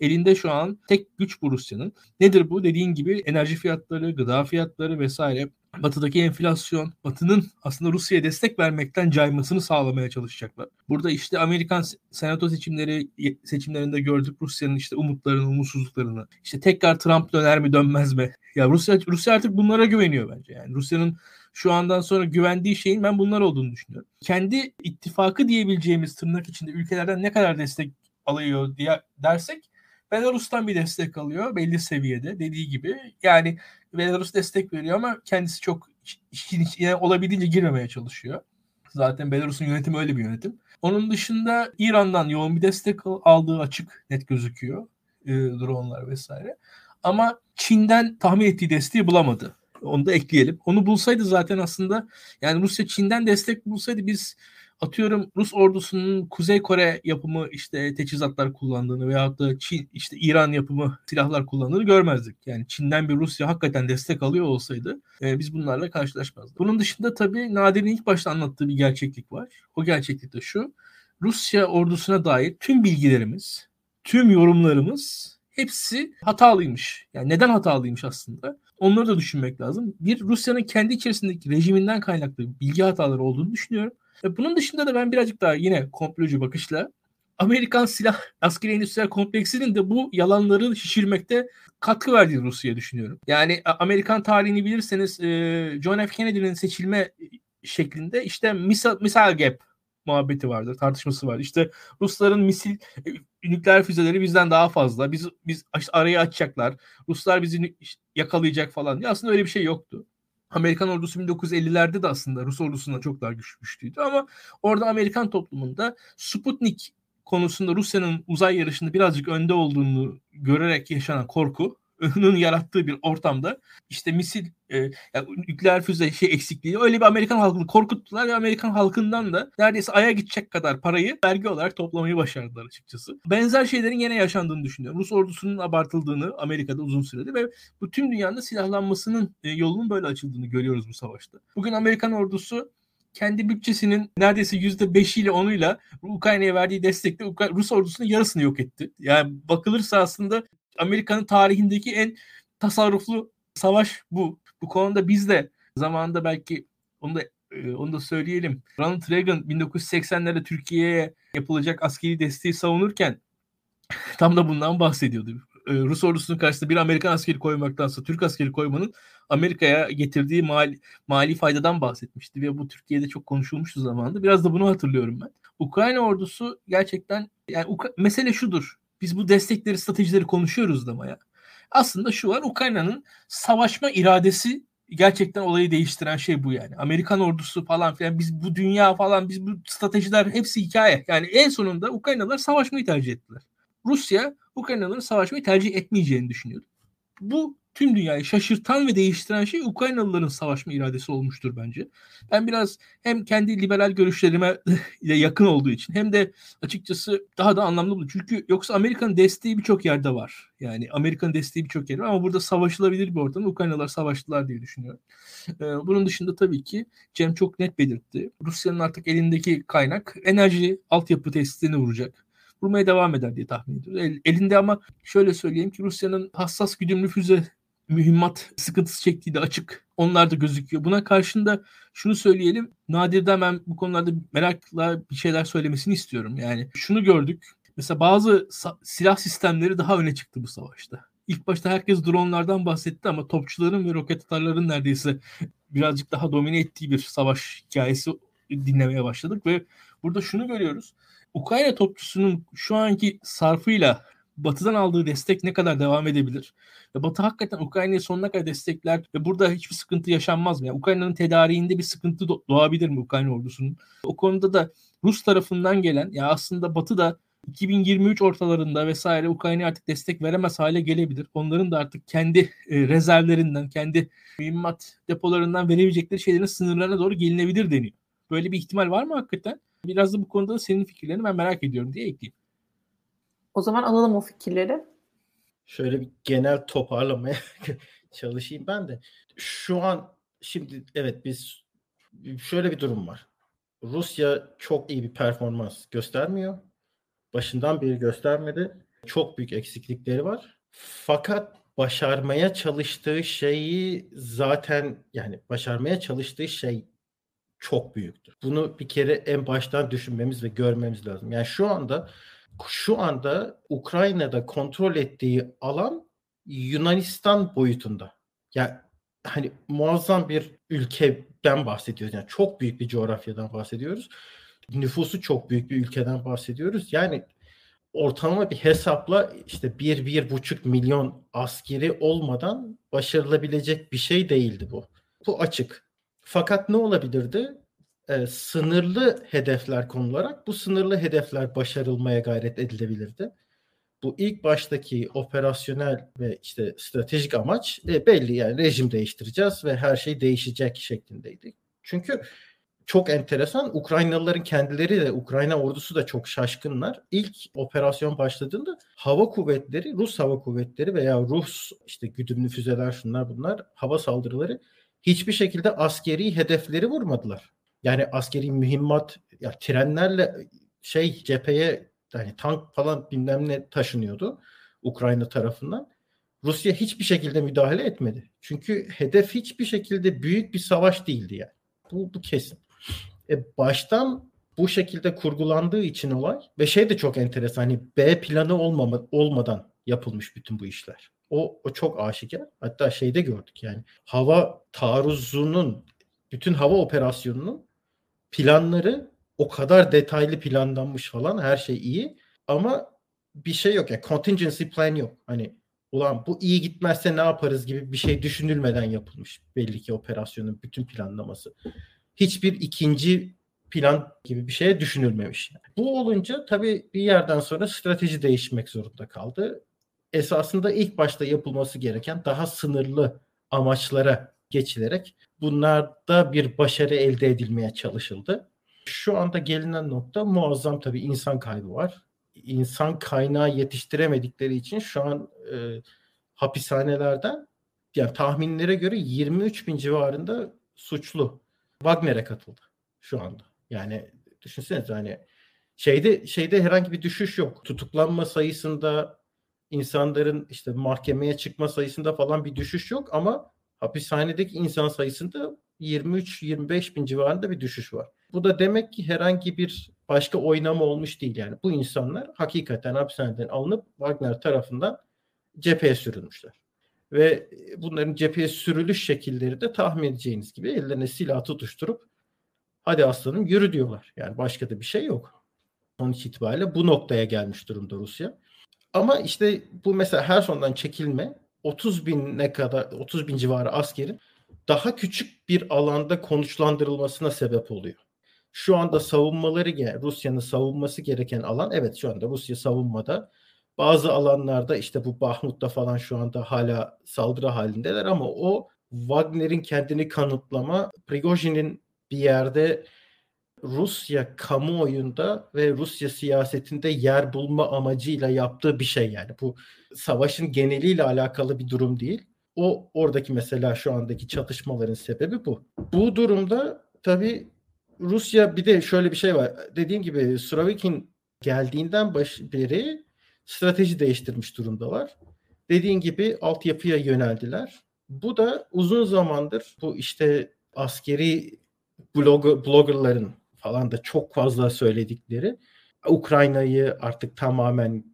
Elinde şu an tek güç bu Rusya'nın. Nedir bu? Dediğin gibi enerji fiyatları, gıda fiyatları vesaire Batı'daki enflasyon, Batı'nın aslında Rusya'ya destek vermekten caymasını sağlamaya çalışacaklar. Burada işte Amerikan senato seçimleri seçimlerinde gördük Rusya'nın işte umutlarını, umutsuzluklarını. İşte tekrar Trump döner mi dönmez mi? Ya Rusya Rusya artık bunlara güveniyor bence. Yani Rusya'nın şu andan sonra güvendiği şeyin ben bunlar olduğunu düşünüyorum. Kendi ittifakı diyebileceğimiz tırnak içinde ülkelerden ne kadar destek alıyor diye dersek Belarus'tan bir destek alıyor belli seviyede dediği gibi. Yani Belarus destek veriyor ama kendisi çok işin içine olabildiğince girmemeye çalışıyor. Zaten Belarus'un yönetimi öyle bir yönetim. Onun dışında İran'dan yoğun bir destek aldığı açık net gözüküyor. E, dronlar vesaire. Ama Çin'den tahmin ettiği desteği bulamadı. Onu da ekleyelim. Onu bulsaydı zaten aslında yani Rusya Çin'den destek bulsaydı biz atıyorum Rus ordusunun Kuzey Kore yapımı işte teçhizatlar kullandığını veyahut da Çin işte İran yapımı silahlar kullandığını görmezdik. Yani Çin'den bir Rusya hakikaten destek alıyor olsaydı e, biz bunlarla karşılaşmazdık. Bunun dışında tabii Nadir'in ilk başta anlattığı bir gerçeklik var. O gerçeklik de şu. Rusya ordusuna dair tüm bilgilerimiz, tüm yorumlarımız hepsi hatalıymış. Yani neden hatalıymış aslında? Onları da düşünmek lazım. Bir Rusya'nın kendi içerisindeki rejiminden kaynaklı bilgi hataları olduğunu düşünüyorum. Ve bunun dışında da ben birazcık daha yine komplocu bakışla Amerikan silah askeri endüstriyel kompleksinin de bu yalanları şişirmekte katkı verdiğini Rusya'ya düşünüyorum. Yani Amerikan tarihini bilirseniz John F. Kennedy'nin seçilme şeklinde işte misal, misal gap muhabbeti vardır, tartışması var. İşte Rusların misil e, nükleer füzeleri bizden daha fazla. Biz biz arayı açacaklar. Ruslar bizi yakalayacak falan. Ya aslında öyle bir şey yoktu. Amerikan ordusu 1950'lerde de aslında Rus ordusundan çok daha güçlüydü ama orada Amerikan toplumunda Sputnik konusunda Rusya'nın uzay yarışında birazcık önde olduğunu görerek yaşanan korku yarattığı bir ortamda işte misil e, yani nükleer füze şey eksikliği öyle bir Amerikan halkını korkuttular ve Amerikan halkından da neredeyse aya gidecek kadar parayı vergi olarak toplamayı başardılar açıkçası. Benzer şeylerin yine yaşandığını düşünüyorum. Rus ordusunun abartıldığını Amerika'da uzun süredir ve bu tüm dünyanın silahlanmasının e, yolunun böyle açıldığını görüyoruz bu savaşta. Bugün Amerikan ordusu kendi bütçesinin neredeyse yüzde beşiyle onuyla Ukrayna'ya verdiği destekle Rus ordusunun yarısını yok etti. Yani bakılırsa aslında Amerika'nın tarihindeki en tasarruflu savaş bu. Bu konuda biz de zamanında belki onu da e, onu da söyleyelim. Ronald Reagan 1980'lerde Türkiye'ye yapılacak askeri desteği savunurken tam da bundan bahsediyordu. E, Rus ordusunun karşısında bir Amerikan askeri koymaktansa Türk askeri koymanın Amerika'ya getirdiği mali, mali faydadan bahsetmişti ve bu Türkiye'de çok konuşulmuştu zamanında. Biraz da bunu hatırlıyorum ben. Ukrayna ordusu gerçekten yani Ukra- mesele şudur. Biz bu destekleri, stratejileri konuşuyoruz da ya. Aslında şu var Ukrayna'nın savaşma iradesi gerçekten olayı değiştiren şey bu yani. Amerikan ordusu falan filan biz bu dünya falan biz bu stratejiler hepsi hikaye. Yani en sonunda Ukraynalılar savaşmayı tercih ettiler. Rusya Ukraynalıların savaşmayı tercih etmeyeceğini düşünüyordu. Bu tüm dünyayı şaşırtan ve değiştiren şey Ukraynalıların savaşma iradesi olmuştur bence. Ben biraz hem kendi liberal görüşlerime yakın olduğu için hem de açıkçası daha da anlamlı bu. Çünkü yoksa Amerika'nın desteği birçok yerde var. Yani Amerika'nın desteği birçok yerde var ama burada savaşılabilir bir ortamda Ukraynalılar savaştılar diye düşünüyorum. Ee, bunun dışında tabii ki Cem çok net belirtti. Rusya'nın artık elindeki kaynak enerji altyapı testini vuracak vurmaya devam eder diye tahmin ediyoruz. El, elinde ama şöyle söyleyeyim ki Rusya'nın hassas güdümlü füze mühimmat sıkıntısı çektiği de açık. Onlar da gözüküyor. Buna karşında şunu söyleyelim. Nadir'den ben bu konularda merakla bir şeyler söylemesini istiyorum. Yani şunu gördük. Mesela bazı silah sistemleri daha öne çıktı bu savaşta. İlk başta herkes dronlardan bahsetti ama topçuların ve roket atarların neredeyse birazcık daha domine ettiği bir savaş hikayesi dinlemeye başladık ve burada şunu görüyoruz. Ukrayna topçusunun şu anki sarfıyla Batı'dan aldığı destek ne kadar devam edebilir? Ve Batı hakikaten Ukrayna'yı sonuna kadar destekler ve burada hiçbir sıkıntı yaşanmaz mı? Yani Ukrayna'nın tedariğinde bir sıkıntı doğabilir mi Ukrayna ordusunun? O konuda da Rus tarafından gelen ya aslında Batı da 2023 ortalarında vesaire Ukrayna'ya artık destek veremez hale gelebilir. Onların da artık kendi e, rezervlerinden, kendi mühimmat depolarından verebilecekleri şeylerin sınırlarına doğru gelinebilir deniyor. Böyle bir ihtimal var mı hakikaten? Biraz da bu konuda senin fikirlerini ben merak ediyorum diye ekleyeyim. O zaman alalım o fikirleri. Şöyle bir genel toparlamaya çalışayım ben de. Şu an şimdi evet biz şöyle bir durum var. Rusya çok iyi bir performans göstermiyor. Başından beri göstermedi. Çok büyük eksiklikleri var. Fakat başarmaya çalıştığı şeyi zaten yani başarmaya çalıştığı şey çok büyüktü. Bunu bir kere en baştan düşünmemiz ve görmemiz lazım. Yani şu anda şu anda Ukrayna'da kontrol ettiği alan Yunanistan boyutunda. Yani hani muazzam bir ülkeden bahsediyoruz. Yani çok büyük bir coğrafyadan bahsediyoruz. Nüfusu çok büyük bir ülkeden bahsediyoruz. Yani ortalama bir hesapla işte bir, bir buçuk milyon askeri olmadan başarılabilecek bir şey değildi bu. Bu açık. Fakat ne olabilirdi? Ee, sınırlı hedefler konularak bu sınırlı hedefler başarılmaya gayret edilebilirdi. Bu ilk baştaki operasyonel ve işte stratejik amaç e, belli yani rejim değiştireceğiz ve her şey değişecek şeklindeydi. Çünkü çok enteresan. Ukraynalıların kendileri de Ukrayna ordusu da çok şaşkınlar. İlk operasyon başladığında hava kuvvetleri, Rus hava kuvvetleri veya Rus işte güdümlü füzeler şunlar bunlar hava saldırıları hiçbir şekilde askeri hedefleri vurmadılar. Yani askeri mühimmat ya trenlerle şey cepheye yani tank falan bilmem ne taşınıyordu Ukrayna tarafından. Rusya hiçbir şekilde müdahale etmedi. Çünkü hedef hiçbir şekilde büyük bir savaş değildi yani. Bu, bu kesin. E, baştan bu şekilde kurgulandığı için olay ve şey de çok enteresan hani B planı olmama, olmadan yapılmış bütün bu işler. O, o çok aşikar. Hatta şeyde gördük yani hava taarruzunun bütün hava operasyonunun planları o kadar detaylı planlanmış falan her şey iyi ama bir şey yok yani contingency plan yok. Hani ulan bu iyi gitmezse ne yaparız gibi bir şey düşünülmeden yapılmış belli ki operasyonun bütün planlaması hiçbir ikinci plan gibi bir şeye düşünülmemiş. Bu olunca tabii bir yerden sonra strateji değişmek zorunda kaldı. Esasında ilk başta yapılması gereken daha sınırlı amaçlara geçilerek bunlarda bir başarı elde edilmeye çalışıldı. Şu anda gelinen nokta muazzam tabii insan kaybı var. İnsan kaynağı yetiştiremedikleri için şu an e, hapishanelerden yani tahminlere göre 23 bin civarında suçlu Wagner'e katıldı şu anda. Yani düşünsenize hani şeyde şeyde herhangi bir düşüş yok. Tutuklanma sayısında insanların işte mahkemeye çıkma sayısında falan bir düşüş yok ama hapishanedeki insan sayısında 23-25 bin civarında bir düşüş var. Bu da demek ki herhangi bir başka oynama olmuş değil yani. Bu insanlar hakikaten hapishaneden alınıp Wagner tarafından cepheye sürülmüşler. Ve bunların cepheye sürülüş şekilleri de tahmin edeceğiniz gibi ellerine silah tutuşturup hadi aslanım yürü diyorlar. Yani başka da bir şey yok. Sonuç itibariyle bu noktaya gelmiş durumda Rusya. Ama işte bu mesela her sondan çekilme 30 bin ne kadar 30 bin civarı askerin daha küçük bir alanda konuşlandırılmasına sebep oluyor. Şu anda savunmaları Rusya'nın savunması gereken alan evet şu anda Rusya savunmada bazı alanlarda işte bu Bahmut'ta falan şu anda hala saldırı halindeler ama o Wagner'in kendini kanıtlama, Prigojin'in bir yerde Rusya kamuoyunda ve Rusya siyasetinde yer bulma amacıyla yaptığı bir şey yani. Bu savaşın geneliyle alakalı bir durum değil. O oradaki mesela şu andaki çatışmaların sebebi bu. Bu durumda tabii Rusya bir de şöyle bir şey var. Dediğim gibi Surovikin geldiğinden baş, beri strateji değiştirmiş durumdalar. Dediğin gibi altyapıya yöneldiler. Bu da uzun zamandır bu işte askeri blogger, bloggerların falan da çok fazla söyledikleri Ukrayna'yı artık tamamen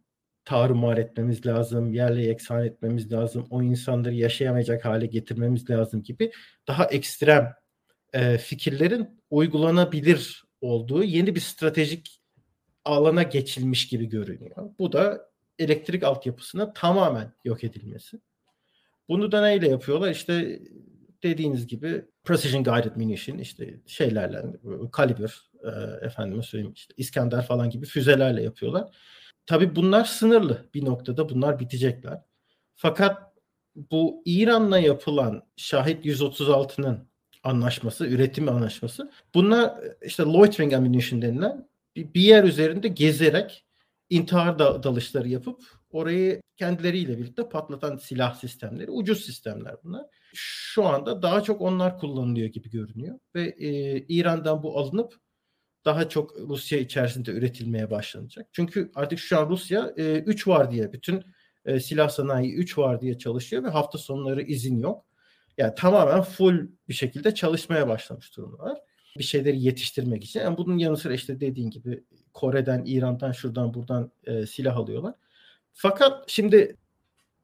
tarumar etmemiz lazım, yerle yeksan etmemiz lazım, o insanları yaşayamayacak hale getirmemiz lazım gibi daha ekstrem e, fikirlerin uygulanabilir olduğu yeni bir stratejik alana geçilmiş gibi görünüyor. Bu da elektrik altyapısına tamamen yok edilmesi. Bunu da neyle yapıyorlar? İşte dediğiniz gibi precision guided munition işte şeylerle kaliber e, efendime söyleyeyim işte İskender falan gibi füzelerle yapıyorlar. Tabii bunlar sınırlı bir noktada bunlar bitecekler. Fakat bu İran'la yapılan Şahit 136'nın anlaşması, üretim anlaşması. Bunlar işte loitering ammunition denilen bir yer üzerinde gezerek intihar dalışları yapıp orayı kendileriyle birlikte patlatan silah sistemleri, ucuz sistemler bunlar. Şu anda daha çok onlar kullanılıyor gibi görünüyor ve e, İran'dan bu alınıp daha çok Rusya içerisinde üretilmeye başlanacak. Çünkü artık şu an Rusya 3 e, var diye bütün E, silah sanayi 3 var diye çalışıyor ve hafta sonları izin yok. Yani tamamen full bir şekilde çalışmaya başlamış durumdalar. Bir şeyleri yetiştirmek için. Yani bunun yanı sıra işte dediğin gibi Kore'den, İran'dan, şuradan buradan e, silah alıyorlar. Fakat şimdi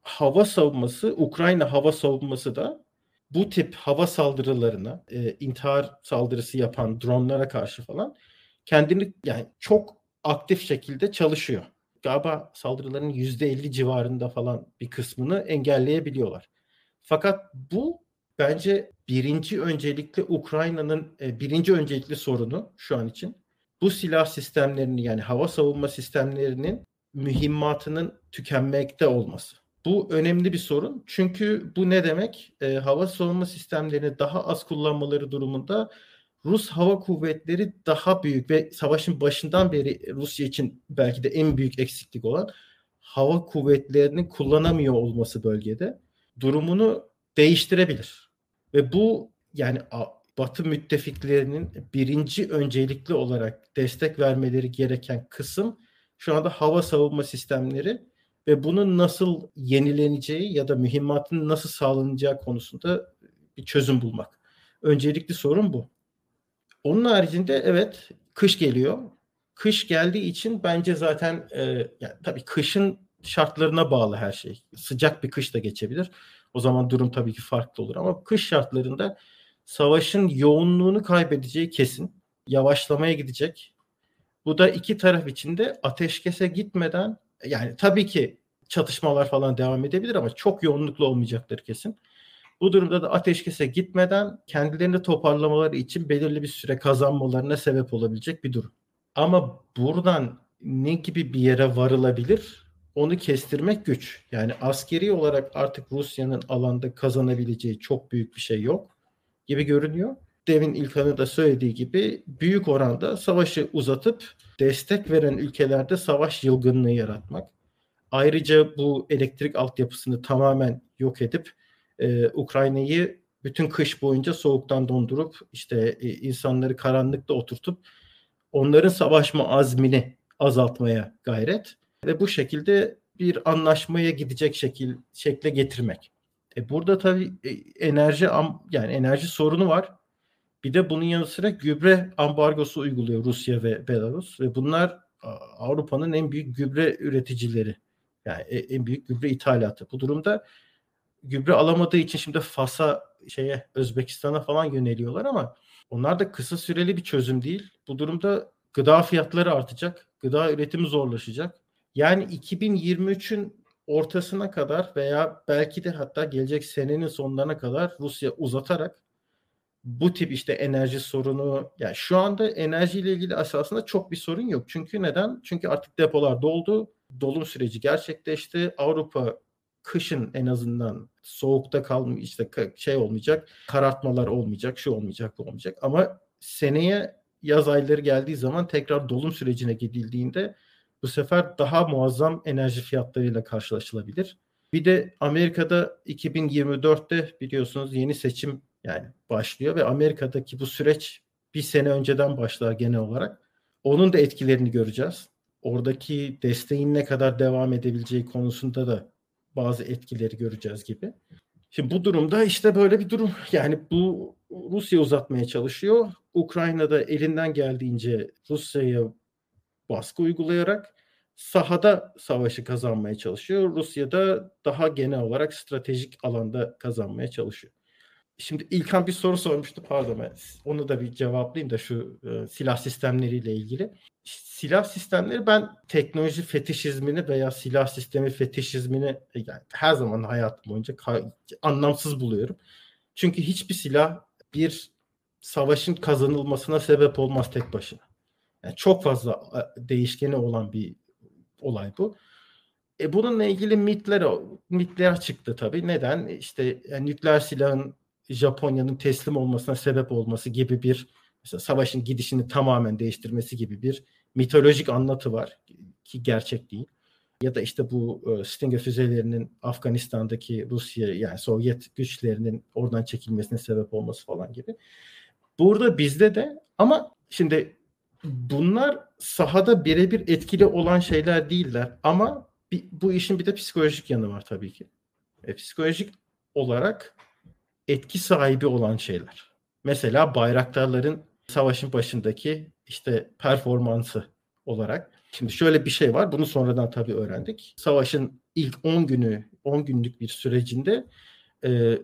hava savunması, Ukrayna hava savunması da bu tip hava saldırılarına, e, intihar saldırısı yapan dronlara karşı falan kendini yani çok aktif şekilde çalışıyor. Galiba saldırıların %50 civarında falan bir kısmını engelleyebiliyorlar. Fakat bu bence birinci öncelikli Ukrayna'nın e, birinci öncelikli sorunu şu an için. Bu silah sistemlerini yani hava savunma sistemlerinin mühimmatının tükenmekte olması. Bu önemli bir sorun. Çünkü bu ne demek? E, hava savunma sistemlerini daha az kullanmaları durumunda Rus hava kuvvetleri daha büyük ve savaşın başından beri Rusya için belki de en büyük eksiklik olan hava kuvvetlerini kullanamıyor olması bölgede durumunu değiştirebilir. Ve bu yani Batı müttefiklerinin birinci öncelikli olarak destek vermeleri gereken kısım şu anda hava savunma sistemleri ve bunun nasıl yenileneceği ya da mühimmatın nasıl sağlanacağı konusunda bir çözüm bulmak. Öncelikli sorun bu. Onun haricinde evet kış geliyor. Kış geldiği için bence zaten e, yani tabii kışın şartlarına bağlı her şey. Sıcak bir kış da geçebilir. O zaman durum tabii ki farklı olur ama kış şartlarında savaşın yoğunluğunu kaybedeceği kesin. Yavaşlamaya gidecek. Bu da iki taraf için de ateşkese gitmeden yani tabii ki çatışmalar falan devam edebilir ama çok yoğunluklu olmayacaktır kesin. Bu durumda da ateşkese gitmeden kendilerini toparlamaları için belirli bir süre kazanmalarına sebep olabilecek bir durum. Ama buradan ne gibi bir yere varılabilir onu kestirmek güç. Yani askeri olarak artık Rusya'nın alanda kazanabileceği çok büyük bir şey yok gibi görünüyor. Devin İlkan'ı da söylediği gibi büyük oranda savaşı uzatıp destek veren ülkelerde savaş yılgınlığı yaratmak. Ayrıca bu elektrik altyapısını tamamen yok edip e, Ukrayna'yı bütün kış boyunca soğuktan dondurup işte e, insanları karanlıkta oturtup onların savaşma azmini azaltmaya gayret ve bu şekilde bir anlaşmaya gidecek şekil şekle getirmek. E burada tabii e, enerji yani enerji sorunu var. Bir de bunun yanı sıra gübre ambargosu uyguluyor Rusya ve Belarus ve bunlar Avrupa'nın en büyük gübre üreticileri. Yani e, en büyük gübre ithalatı. Bu durumda gübre alamadığı için şimdi Fas'a şeye Özbekistan'a falan yöneliyorlar ama onlar da kısa süreli bir çözüm değil. Bu durumda gıda fiyatları artacak. Gıda üretimi zorlaşacak. Yani 2023'ün ortasına kadar veya belki de hatta gelecek senenin sonlarına kadar Rusya uzatarak bu tip işte enerji sorunu yani şu anda enerjiyle ilgili esasında çok bir sorun yok. Çünkü neden? Çünkü artık depolar doldu. Dolum süreci gerçekleşti. Avrupa kışın en azından soğukta kalmış işte şey olmayacak. Karartmalar olmayacak, şu olmayacak, bu olmayacak. Ama seneye yaz ayları geldiği zaman tekrar dolum sürecine gidildiğinde bu sefer daha muazzam enerji fiyatlarıyla karşılaşılabilir. Bir de Amerika'da 2024'te biliyorsunuz yeni seçim yani başlıyor ve Amerika'daki bu süreç bir sene önceden başlar genel olarak. Onun da etkilerini göreceğiz. Oradaki desteğin ne kadar devam edebileceği konusunda da bazı etkileri göreceğiz gibi. Şimdi bu durumda işte böyle bir durum. Yani bu Rusya uzatmaya çalışıyor. Ukrayna'da elinden geldiğince Rusya'ya baskı uygulayarak sahada savaşı kazanmaya çalışıyor. Rusya da daha genel olarak stratejik alanda kazanmaya çalışıyor. Şimdi İlkan bir soru sormuştu pardon ben onu da bir cevaplayayım da şu e, silah sistemleriyle ilgili. Silah sistemleri ben teknoloji fetişizmini veya silah sistemi fetişizmini e, yani her zaman hayatım boyunca anlamsız buluyorum. Çünkü hiçbir silah bir savaşın kazanılmasına sebep olmaz tek başına. Yani çok fazla e, değişkeni olan bir olay bu. E bununla ilgili mitler mitler çıktı tabii. Neden? İşte yani nükleer silahın Japonya'nın teslim olmasına sebep olması gibi bir mesela savaşın gidişini tamamen değiştirmesi gibi bir mitolojik anlatı var ki gerçek değil. Ya da işte bu e, Stinger füzelerinin Afganistan'daki Rusya yani Sovyet güçlerinin oradan çekilmesine sebep olması falan gibi. Burada bizde de ama şimdi bunlar sahada birebir etkili olan şeyler değiller ama bir, bu işin bir de psikolojik yanı var tabii ki. E, psikolojik olarak etki sahibi olan şeyler. Mesela bayraktarların savaşın başındaki işte performansı olarak. Şimdi şöyle bir şey var. Bunu sonradan tabii öğrendik. Savaşın ilk 10 günü, 10 günlük bir sürecinde e,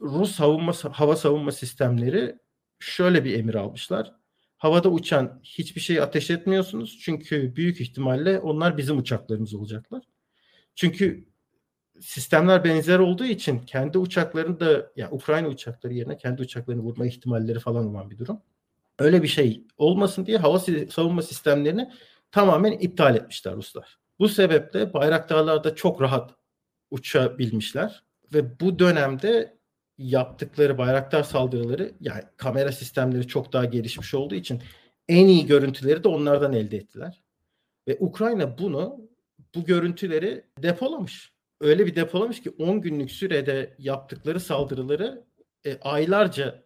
Rus savunma hava savunma sistemleri şöyle bir emir almışlar. Havada uçan hiçbir şeyi ateş etmiyorsunuz. Çünkü büyük ihtimalle onlar bizim uçaklarımız olacaklar. Çünkü sistemler benzer olduğu için kendi uçaklarını da yani Ukrayna uçakları yerine kendi uçaklarını vurma ihtimalleri falan olan bir durum. Öyle bir şey olmasın diye hava savunma sistemlerini tamamen iptal etmişler Ruslar. Bu sebeple bayraktarlar da çok rahat uçabilmişler ve bu dönemde yaptıkları bayraktar saldırıları yani kamera sistemleri çok daha gelişmiş olduğu için en iyi görüntüleri de onlardan elde ettiler. Ve Ukrayna bunu bu görüntüleri depolamış. Öyle bir depolamış ki 10 günlük sürede yaptıkları saldırıları e, aylarca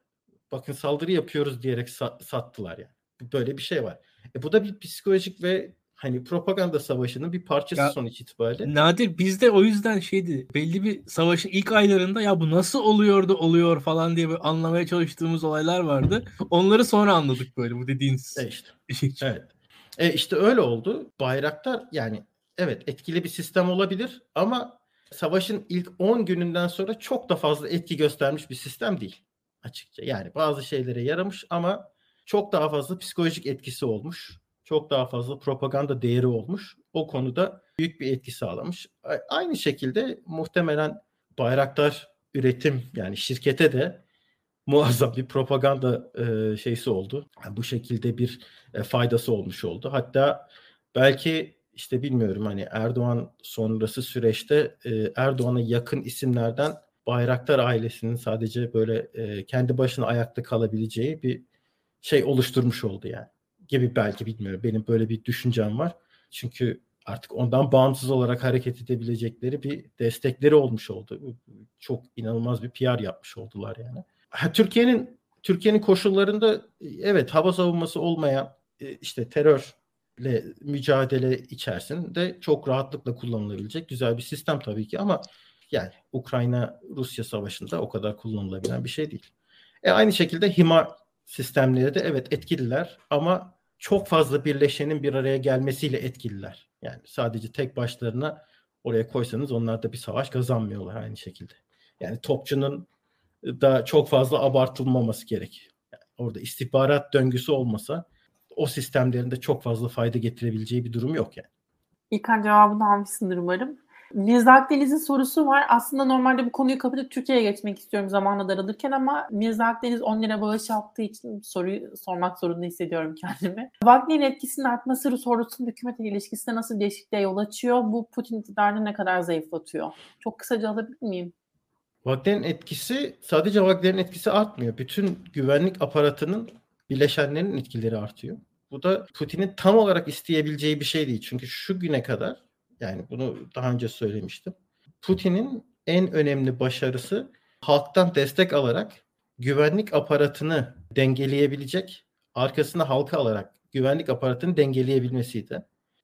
bakın saldırı yapıyoruz diyerek sa- sattılar yani. Böyle bir şey var. E, bu da bir psikolojik ve hani propaganda savaşının bir parçası ya, sonuç itibariyle. Nadir bizde o yüzden şeydi belli bir savaşın ilk aylarında ya bu nasıl oluyordu oluyor falan diye anlamaya çalıştığımız olaylar vardı. Onları sonra anladık böyle bu dediğiniz. E işte. Şey evet. E işte öyle oldu. Bayraktar yani evet etkili bir sistem olabilir ama savaşın ilk 10 gününden sonra çok da fazla etki göstermiş bir sistem değil açıkça. Yani bazı şeylere yaramış ama çok daha fazla psikolojik etkisi olmuş. Çok daha fazla propaganda değeri olmuş. O konuda büyük bir etki sağlamış. Aynı şekilde muhtemelen Bayraktar üretim yani şirkete de muazzam bir propaganda e, şeysi oldu. Yani bu şekilde bir e, faydası olmuş oldu. Hatta belki işte bilmiyorum hani Erdoğan sonrası süreçte e, Erdoğan'a yakın isimlerden Bayraktar ailesinin sadece böyle e, kendi başına ayakta kalabileceği bir şey oluşturmuş oldu yani. Gibi belki bilmiyorum. Benim böyle bir düşüncem var. Çünkü artık ondan bağımsız olarak hareket edebilecekleri bir destekleri olmuş oldu. Çok inanılmaz bir PR yapmış oldular yani. Türkiye'nin Türkiye'nin koşullarında evet hava savunması olmayan e, işte terörle mücadele içerisinde çok rahatlıkla kullanılabilecek güzel bir sistem tabii ki ama yani Ukrayna-Rusya savaşında o kadar kullanılabilen bir şey değil. E aynı şekilde HIMAR sistemleri de evet etkililer ama çok fazla birleşenin bir araya gelmesiyle etkililer. Yani sadece tek başlarına oraya koysanız onlar da bir savaş kazanmıyorlar aynı şekilde. Yani topçunun da çok fazla abartılmaması gerek. Yani orada istihbarat döngüsü olmasa o sistemlerinde çok fazla fayda getirebileceği bir durum yok yani. İlkan cevabını almışsındır umarım. Mirza Akdeniz'in sorusu var. Aslında normalde bu konuyu kapatıp Türkiye'ye geçmek istiyorum zamanla daralırken ama Mirza Akdeniz 10 lira bağış yaptığı için soruyu sormak zorunda hissediyorum kendimi. Wagner'in etkisinin artması Rus ordusunun hükümetle ilişkisinde nasıl değişikliğe yol açıyor? Bu Putin iktidarını ne kadar zayıflatıyor? Çok kısaca alabilir miyim? Wagner'in etkisi sadece Wagner'in etkisi artmıyor. Bütün güvenlik aparatının bileşenlerin etkileri artıyor. Bu da Putin'in tam olarak isteyebileceği bir şey değil. Çünkü şu güne kadar yani bunu daha önce söylemiştim. Putin'in en önemli başarısı halktan destek alarak güvenlik aparatını dengeleyebilecek, arkasına halka alarak güvenlik aparatını dengeleyebilmesiydi.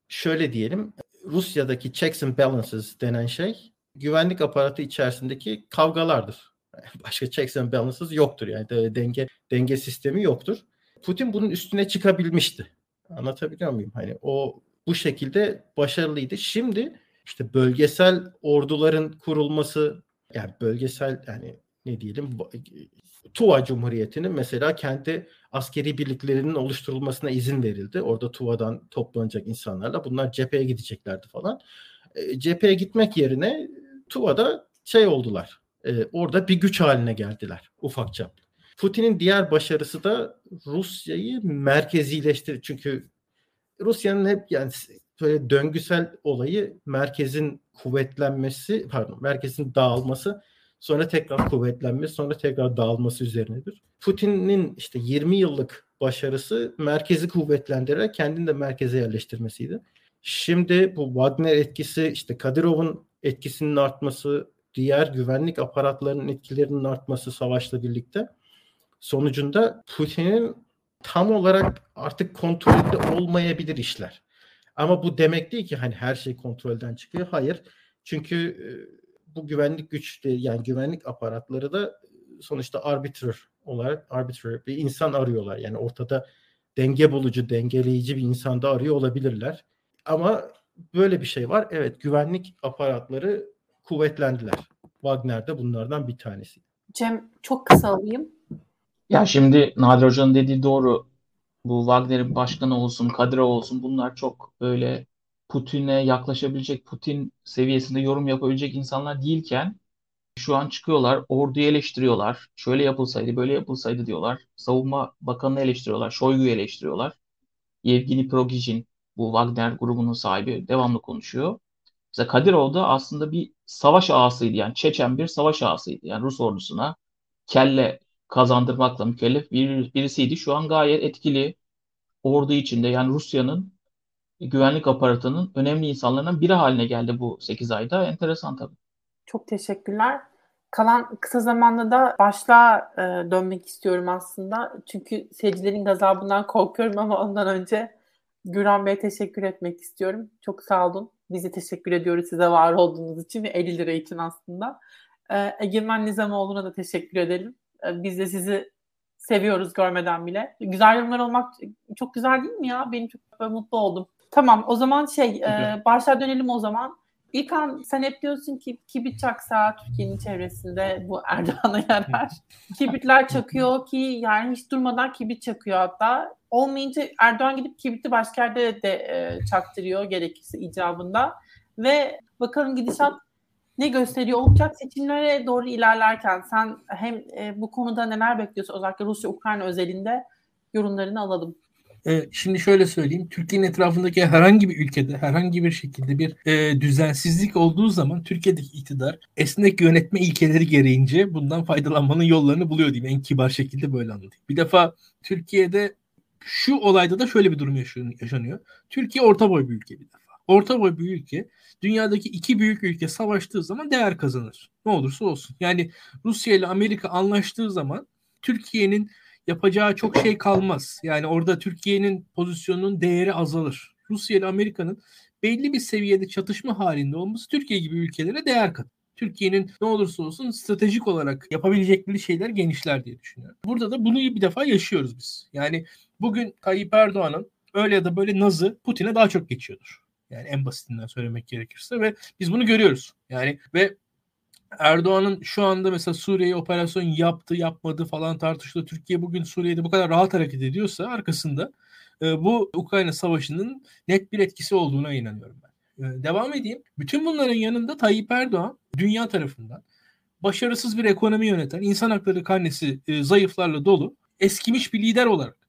Şöyle diyelim, Rusya'daki checks and balances denen şey güvenlik aparatı içerisindeki kavgalardır. Başka checks and balances yoktur yani denge denge sistemi yoktur. Putin bunun üstüne çıkabilmişti. Anlatabiliyor muyum? Hani o bu şekilde başarılıydı. Şimdi işte bölgesel orduların kurulması yani bölgesel yani ne diyelim Tuva Cumhuriyeti'nin mesela kendi askeri birliklerinin oluşturulmasına izin verildi. Orada Tuva'dan toplanacak insanlarla bunlar cepheye gideceklerdi falan. E, cepheye gitmek yerine Tuva'da şey oldular. E, orada bir güç haline geldiler ufakça. Putin'in diğer başarısı da Rusya'yı merkezileştir. Çünkü Rusya'nın hep yani böyle döngüsel olayı merkezin kuvvetlenmesi, pardon, merkezin dağılması, sonra tekrar kuvvetlenmesi, sonra tekrar dağılması üzerinedir. Putin'in işte 20 yıllık başarısı merkezi kuvvetlendirerek kendini de merkeze yerleştirmesiydi. Şimdi bu Wagner etkisi, işte Kadirov'un etkisinin artması, diğer güvenlik aparatlarının etkilerinin artması savaşla birlikte sonucunda Putin'in tam olarak artık kontrolünde olmayabilir işler. Ama bu demek değil ki hani her şey kontrolden çıkıyor. Hayır. Çünkü e, bu güvenlik güçleri yani güvenlik aparatları da sonuçta arbitrer olarak arbitrer bir insan arıyorlar. Yani ortada denge bulucu, dengeleyici bir insan da arıyor olabilirler. Ama böyle bir şey var. Evet güvenlik aparatları kuvvetlendiler. Wagner de bunlardan bir tanesi. Cem çok kısa alayım. Ya şimdi Nadir Hoca'nın dediği doğru. Bu Wagner'in başkanı olsun, Kadyrov olsun bunlar çok böyle Putin'e yaklaşabilecek, Putin seviyesinde yorum yapabilecek insanlar değilken şu an çıkıyorlar, orduyu eleştiriyorlar. Şöyle yapılsaydı, böyle yapılsaydı diyorlar. Savunma Bakanı'nı eleştiriyorlar, Şoygu'yu eleştiriyorlar. Yevgeni Prigozhin, bu Wagner grubunun sahibi devamlı konuşuyor. Mesela Kadirov da aslında bir savaş ağasıydı. Yani Çeçen bir savaş ağasıydı. Yani Rus ordusuna kelle kazandırmakla mükellef bir, birisiydi. Şu an gayet etkili ordu içinde yani Rusya'nın güvenlik aparatının önemli insanlarından biri haline geldi bu 8 ayda. Enteresan tabii. Çok teşekkürler. Kalan kısa zamanda da başlığa e, dönmek istiyorum aslında. Çünkü seyircilerin gazabından korkuyorum ama ondan önce Güran Bey'e teşekkür etmek istiyorum. Çok sağ olun. Bizi teşekkür ediyoruz size var olduğunuz için ve 50 lira için aslında. E, Egemen Nizamoğlu'na da teşekkür edelim. E, biz de sizi seviyoruz görmeden bile. Güzel yorumlar olmak çok güzel değil mi ya? Benim çok mutlu oldum. Tamam o zaman şey e, başa dönelim o zaman. İlkan sen hep diyorsun ki kibrit çaksa Türkiye'nin çevresinde bu Erdoğan'a yarar. Kibritler çakıyor ki yani hiç durmadan kibrit çakıyor hatta. Olmayınca Erdoğan gidip kibriti başka yerde de e, çaktırıyor gerekirse icabında. Ve bakalım gidişat ne gösteriyor olacak seçimlere doğru ilerlerken sen hem e, bu konuda neler bekliyorsun özellikle Rusya-Ukrayna özelinde yorumlarını alalım. Ee, şimdi şöyle söyleyeyim. Türkiye'nin etrafındaki herhangi bir ülkede herhangi bir şekilde bir e, düzensizlik olduğu zaman Türkiye'deki iktidar esnek yönetme ilkeleri gereğince bundan faydalanmanın yollarını buluyor diyeyim. En kibar şekilde böyle anlatayım. Bir defa Türkiye'de şu olayda da şöyle bir durum yaşanıyor. Türkiye orta boy bir ülke bir defa. Orta boy bir ülke dünyadaki iki büyük ülke savaştığı zaman değer kazanır. Ne olursa olsun. Yani Rusya ile Amerika anlaştığı zaman Türkiye'nin yapacağı çok şey kalmaz. Yani orada Türkiye'nin pozisyonunun değeri azalır. Rusya ile Amerika'nın belli bir seviyede çatışma halinde olması Türkiye gibi ülkelere değer katır. Türkiye'nin ne olursa olsun stratejik olarak yapabilecekleri şeyler genişler diye düşünüyorum. Burada da bunu bir defa yaşıyoruz biz. Yani bugün Tayyip Erdoğan'ın öyle ya da böyle nazı Putin'e daha çok geçiyordur. Yani en basitinden söylemek gerekirse ve biz bunu görüyoruz. Yani ve Erdoğan'ın şu anda mesela Suriye'ye operasyon yaptı, yapmadı falan tartışılıyor. Türkiye bugün Suriye'de bu kadar rahat hareket ediyorsa arkasında e, bu Ukrayna Savaşı'nın net bir etkisi olduğuna inanıyorum ben. E, devam edeyim. Bütün bunların yanında Tayyip Erdoğan dünya tarafından başarısız bir ekonomi yöneten, insan hakları karnesi e, zayıflarla dolu, eskimiş bir lider olarak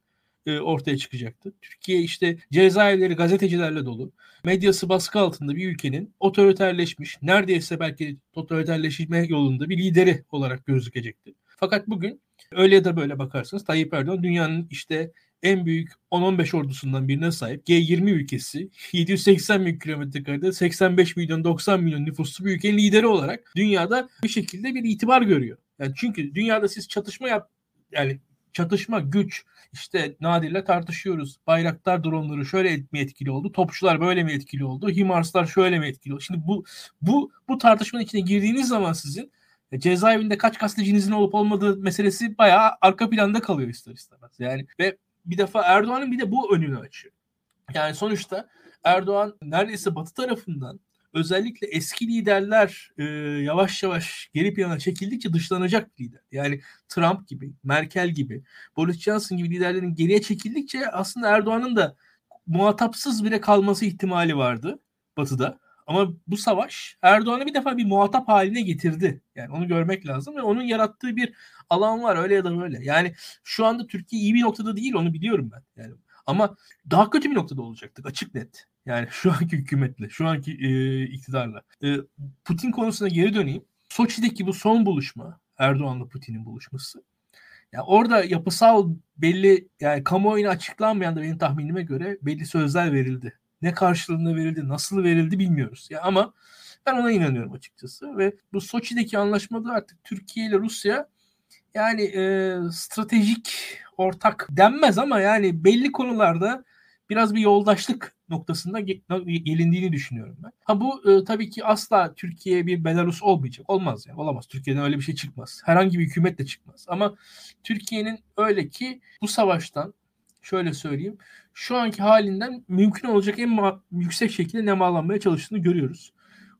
e, ortaya çıkacaktı. Türkiye işte cezaevleri gazetecilerle dolu. Medyası baskı altında bir ülkenin otoriterleşmiş, neredeyse belki otoriterleşme yolunda bir lideri olarak gözükecekti. Fakat bugün öyle ya da böyle bakarsanız Tayyip Erdoğan dünyanın işte en büyük 10-15 ordusundan birine sahip G20 ülkesi 780 bin kilometre karede 85 milyon 90 milyon nüfuslu bir ülkenin lideri olarak dünyada bir şekilde bir itibar görüyor. Yani çünkü dünyada siz çatışma yap yani çatışma, güç, işte Nadir'le tartışıyoruz. Bayraktar dronları şöyle mi etkili oldu? Topçular böyle mi etkili oldu? Himarslar şöyle mi etkili oldu? Şimdi bu bu bu tartışmanın içine girdiğiniz zaman sizin e, cezaevinde kaç gazetecinizin olup olmadığı meselesi bayağı arka planda kalıyor ister istemez. Yani ve bir defa Erdoğan'ın bir de bu önünü açıyor. Yani sonuçta Erdoğan neredeyse Batı tarafından özellikle eski liderler e, yavaş yavaş geri plana çekildikçe dışlanacak lider. Yani Trump gibi, Merkel gibi, Boris Johnson gibi liderlerin geriye çekildikçe aslında Erdoğan'ın da muhatapsız bile kalması ihtimali vardı Batı'da. Ama bu savaş Erdoğan'ı bir defa bir muhatap haline getirdi. Yani onu görmek lazım ve onun yarattığı bir alan var öyle ya da böyle. Yani şu anda Türkiye iyi bir noktada değil onu biliyorum ben. Yani ama daha kötü bir noktada olacaktık açık net. Yani şu anki hükümetle, şu anki e, iktidarla. E, Putin konusuna geri döneyim. Soçi'deki bu son buluşma, Erdoğan'la Putin'in buluşması. Yani orada yapısal belli yani kamuoyuna açıklanmayan da benim tahminime göre belli sözler verildi. Ne karşılığında verildi, nasıl verildi bilmiyoruz. Ya ama ben ona inanıyorum açıkçası ve bu Soçi'deki anlaşmada artık Türkiye ile Rusya yani e, stratejik ortak denmez ama yani belli konularda biraz bir yoldaşlık noktasında gelindiğini düşünüyorum ben. Ha bu e, tabii ki asla Türkiye bir Belarus olmayacak. Olmaz yani. Olamaz. Türkiye'den öyle bir şey çıkmaz. Herhangi bir hükümet de çıkmaz. Ama Türkiye'nin öyle ki bu savaştan şöyle söyleyeyim. Şu anki halinden mümkün olacak en yüksek şekilde nemalanmaya çalıştığını görüyoruz.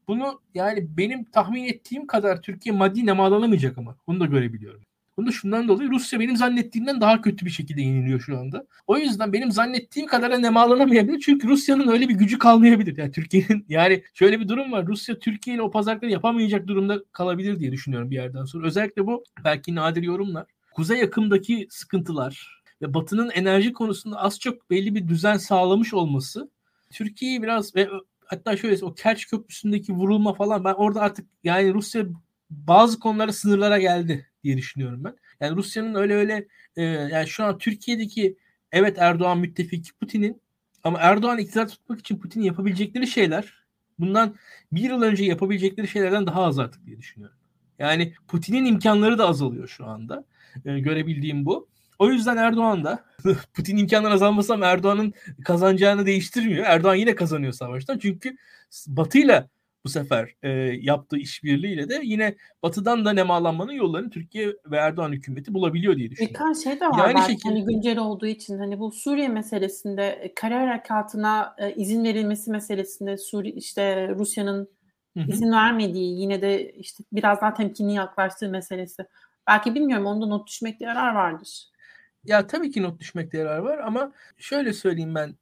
Bunu yani benim tahmin ettiğim kadar Türkiye maddi nemalanamayacak ama. Bunu da görebiliyorum. Bunu da şundan dolayı Rusya benim zannettiğimden daha kötü bir şekilde yeniliyor şu anda. O yüzden benim zannettiğim kadar nemalaнаmayabilir. Çünkü Rusya'nın öyle bir gücü kalmayabilir. Yani Türkiye'nin yani şöyle bir durum var. Rusya Türkiye ile o pazarlıkları yapamayacak durumda kalabilir diye düşünüyorum bir yerden sonra. Özellikle bu belki nadir yorumlar. Kuzey yakımdaki sıkıntılar ve Batı'nın enerji konusunda az çok belli bir düzen sağlamış olması Türkiye'yi biraz ve hatta şöyle o Kerç Köprüsü'ndeki vurulma falan ben orada artık yani Rusya bazı konulara sınırlara geldi diye düşünüyorum ben. Yani Rusya'nın öyle öyle e, yani şu an Türkiye'deki evet Erdoğan müttefik Putin'in ama Erdoğan iktidar tutmak için Putin'in yapabilecekleri şeyler bundan bir yıl önce yapabilecekleri şeylerden daha az artık diye düşünüyorum. Yani Putin'in imkanları da azalıyor şu anda. E, görebildiğim bu. O yüzden Erdoğan da Putin imkanları azalması ama Erdoğan'ın kazanacağını değiştirmiyor. Erdoğan yine kazanıyor savaştan. Çünkü Batı'yla bu sefer e, yaptığı işbirliğiyle de yine Batı'dan da nemalanmanın yollarını Türkiye ve Erdoğan hükümeti bulabiliyor diye düşünüyorum. Birkaç şey de var yani belki şekilde... hani güncel olduğu için hani bu Suriye meselesinde e, kare harekatına e, izin verilmesi meselesinde Suriye işte Rusya'nın izin vermediği yine de işte biraz daha temkinli yaklaştığı meselesi. Belki bilmiyorum onda not düşmekte yarar vardır. Ya tabii ki not düşmekte yarar var ama şöyle söyleyeyim ben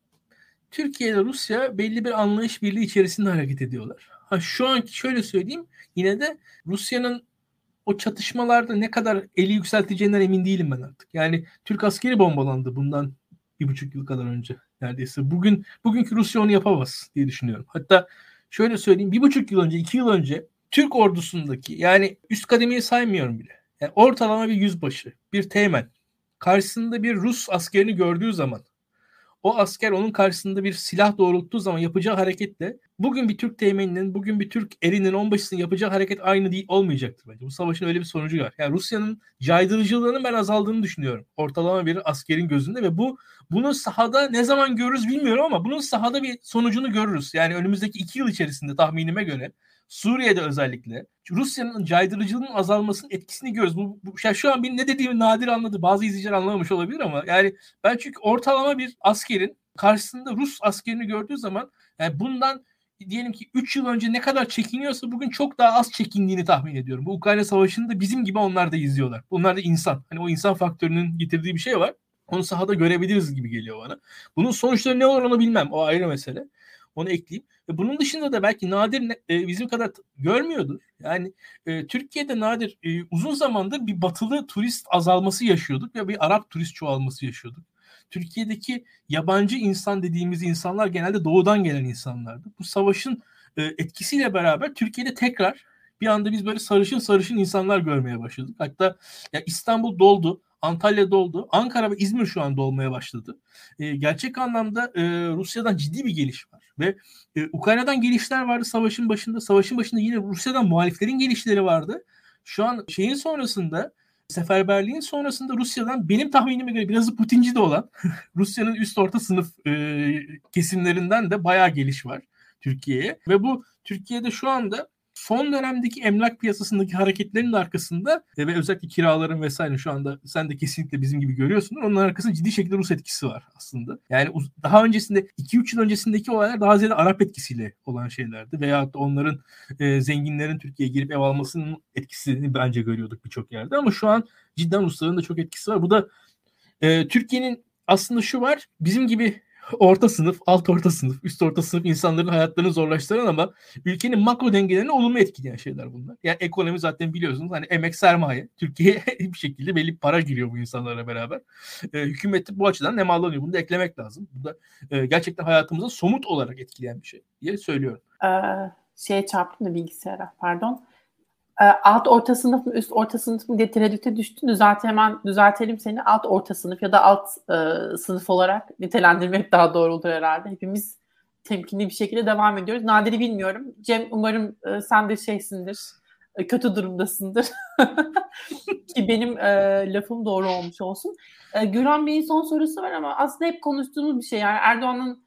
Türkiye ile Rusya belli bir anlayış birliği içerisinde hareket ediyorlar. Ha şu anki şöyle söyleyeyim yine de Rusya'nın o çatışmalarda ne kadar eli yükselteceğinden emin değilim ben artık. Yani Türk askeri bombalandı bundan bir buçuk yıl kadar önce neredeyse. Bugün bugünkü Rusya onu yapamaz diye düşünüyorum. Hatta şöyle söyleyeyim bir buçuk yıl önce iki yıl önce Türk ordusundaki yani üst kademeyi saymıyorum bile. Yani ortalama bir yüzbaşı, bir teğmen karşısında bir Rus askerini gördüğü zaman o asker onun karşısında bir silah doğrulttuğu zaman yapacağı hareketle bugün bir Türk teğmeninin, bugün bir Türk erinin onbaşısının yapacağı hareket aynı değil olmayacaktır bence. Bu savaşın öyle bir sonucu var. Yani Rusya'nın caydırıcılığının ben azaldığını düşünüyorum. Ortalama bir askerin gözünde ve bu bunu sahada ne zaman görürüz bilmiyorum ama bunun sahada bir sonucunu görürüz. Yani önümüzdeki iki yıl içerisinde tahminime göre Suriye'de özellikle Rusya'nın caydırıcılığının azalmasının etkisini görüyoruz. Bu, bu yani şu an benim ne dediğimi nadir anladı. Bazı izleyiciler anlamamış olabilir ama yani ben çünkü ortalama bir askerin karşısında Rus askerini gördüğü zaman yani bundan diyelim ki 3 yıl önce ne kadar çekiniyorsa bugün çok daha az çekindiğini tahmin ediyorum. Bu Ukrayna Savaşı'nı da bizim gibi onlar da izliyorlar. Bunlar da insan. Hani o insan faktörünün getirdiği bir şey var. Onu sahada görebiliriz gibi geliyor bana. Bunun sonuçları ne olur onu bilmem. O ayrı mesele. Onu ekleyeyim. Ve bunun dışında da belki Nadir e, bizim kadar görmüyordur. Yani e, Türkiye'de Nadir e, uzun zamandır bir batılı turist azalması yaşıyorduk ve bir Arap turist çoğalması yaşıyorduk. Türkiye'deki yabancı insan dediğimiz insanlar genelde doğudan gelen insanlardı. Bu savaşın e, etkisiyle beraber Türkiye'de tekrar bir anda biz böyle sarışın sarışın insanlar görmeye başladık. Hatta ya İstanbul doldu. Antalya doldu. Ankara ve İzmir şu an dolmaya başladı. E, gerçek anlamda e, Rusya'dan ciddi bir geliş var. Ve e, Ukrayna'dan gelişler vardı savaşın başında. Savaşın başında yine Rusya'dan muhaliflerin gelişleri vardı. Şu an şeyin sonrasında seferberliğin sonrasında Rusya'dan benim tahminime göre biraz Putinci de olan Rusya'nın üst orta sınıf e, kesimlerinden de bayağı geliş var Türkiye'ye. Ve bu Türkiye'de şu anda son dönemdeki emlak piyasasındaki hareketlerin arkasında e, ve özellikle kiraların vesaire şu anda sen de kesinlikle bizim gibi görüyorsun. Onun arkasında ciddi şekilde Rus etkisi var aslında. Yani daha öncesinde 2-3 yıl öncesindeki olaylar daha ziyade Arap etkisiyle olan şeylerdi. Veyahut da onların e, zenginlerin Türkiye'ye girip ev almasının etkisini bence görüyorduk birçok yerde. Ama şu an cidden Rusların da çok etkisi var. Bu da e, Türkiye'nin aslında şu var bizim gibi orta sınıf, alt orta sınıf, üst orta sınıf insanların hayatlarını zorlaştıran ama ülkenin makro dengelerini olumlu etkileyen şeyler bunlar. Yani ekonomi zaten biliyorsunuz hani emek sermaye. Türkiye'ye bir şekilde belli para giriyor bu insanlara beraber. E, hükümet bu açıdan nemalanıyor. Bunu da eklemek lazım. Bu da e, gerçekten hayatımıza somut olarak etkileyen bir şey diye söylüyorum. Ee, şeye çarptım da bilgisayara pardon. Ee, alt orta sınıf mı üst orta sınıf mı diye tereddüte düştün. Düzelt hemen düzeltelim seni. Alt orta sınıf ya da alt e, sınıf olarak nitelendirmek daha doğru olur herhalde. Hepimiz temkinli bir şekilde devam ediyoruz. Nadir'i bilmiyorum. Cem umarım e, sen de şeysindir. E, kötü durumdasındır. Ki benim e, lafım doğru olmuş olsun. E, Güran Bey'in son sorusu var ama aslında hep konuştuğumuz bir şey. Yani Erdoğan'ın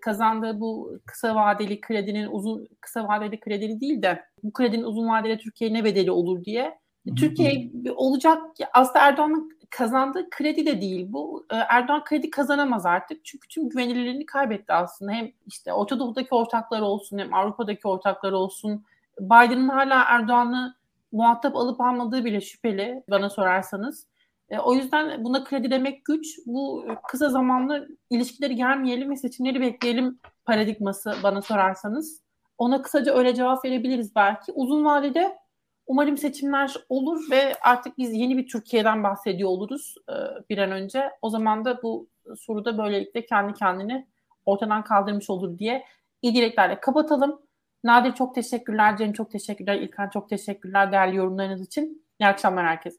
kazandığı bu kısa vadeli kredinin uzun kısa vadeli kredili değil de bu kredinin uzun vadeli Türkiye'ye ne bedeli olur diye. Türkiye olacak aslında Erdoğan'ın kazandığı kredi de değil bu. Ee, Erdoğan kredi kazanamaz artık. Çünkü tüm güvenilirliğini kaybetti aslında. Hem işte Orta Doğu'daki ortakları olsun hem Avrupa'daki ortakları olsun. Biden'ın hala Erdoğan'ı muhatap alıp almadığı bile şüpheli bana sorarsanız. E, o yüzden buna kredi demek güç. Bu kısa zamanlı ilişkileri gelmeyelim ve seçimleri bekleyelim paradigması bana sorarsanız. Ona kısaca öyle cevap verebiliriz belki. Uzun vadede umarım seçimler olur ve artık biz yeni bir Türkiye'den bahsediyor oluruz e, bir an önce. O zaman da bu soruda böylelikle kendi kendini ortadan kaldırmış olur diye iyi dileklerle kapatalım. Nadir çok teşekkürler, Cem çok teşekkürler, İlkan çok teşekkürler değerli yorumlarınız için. İyi akşamlar herkese.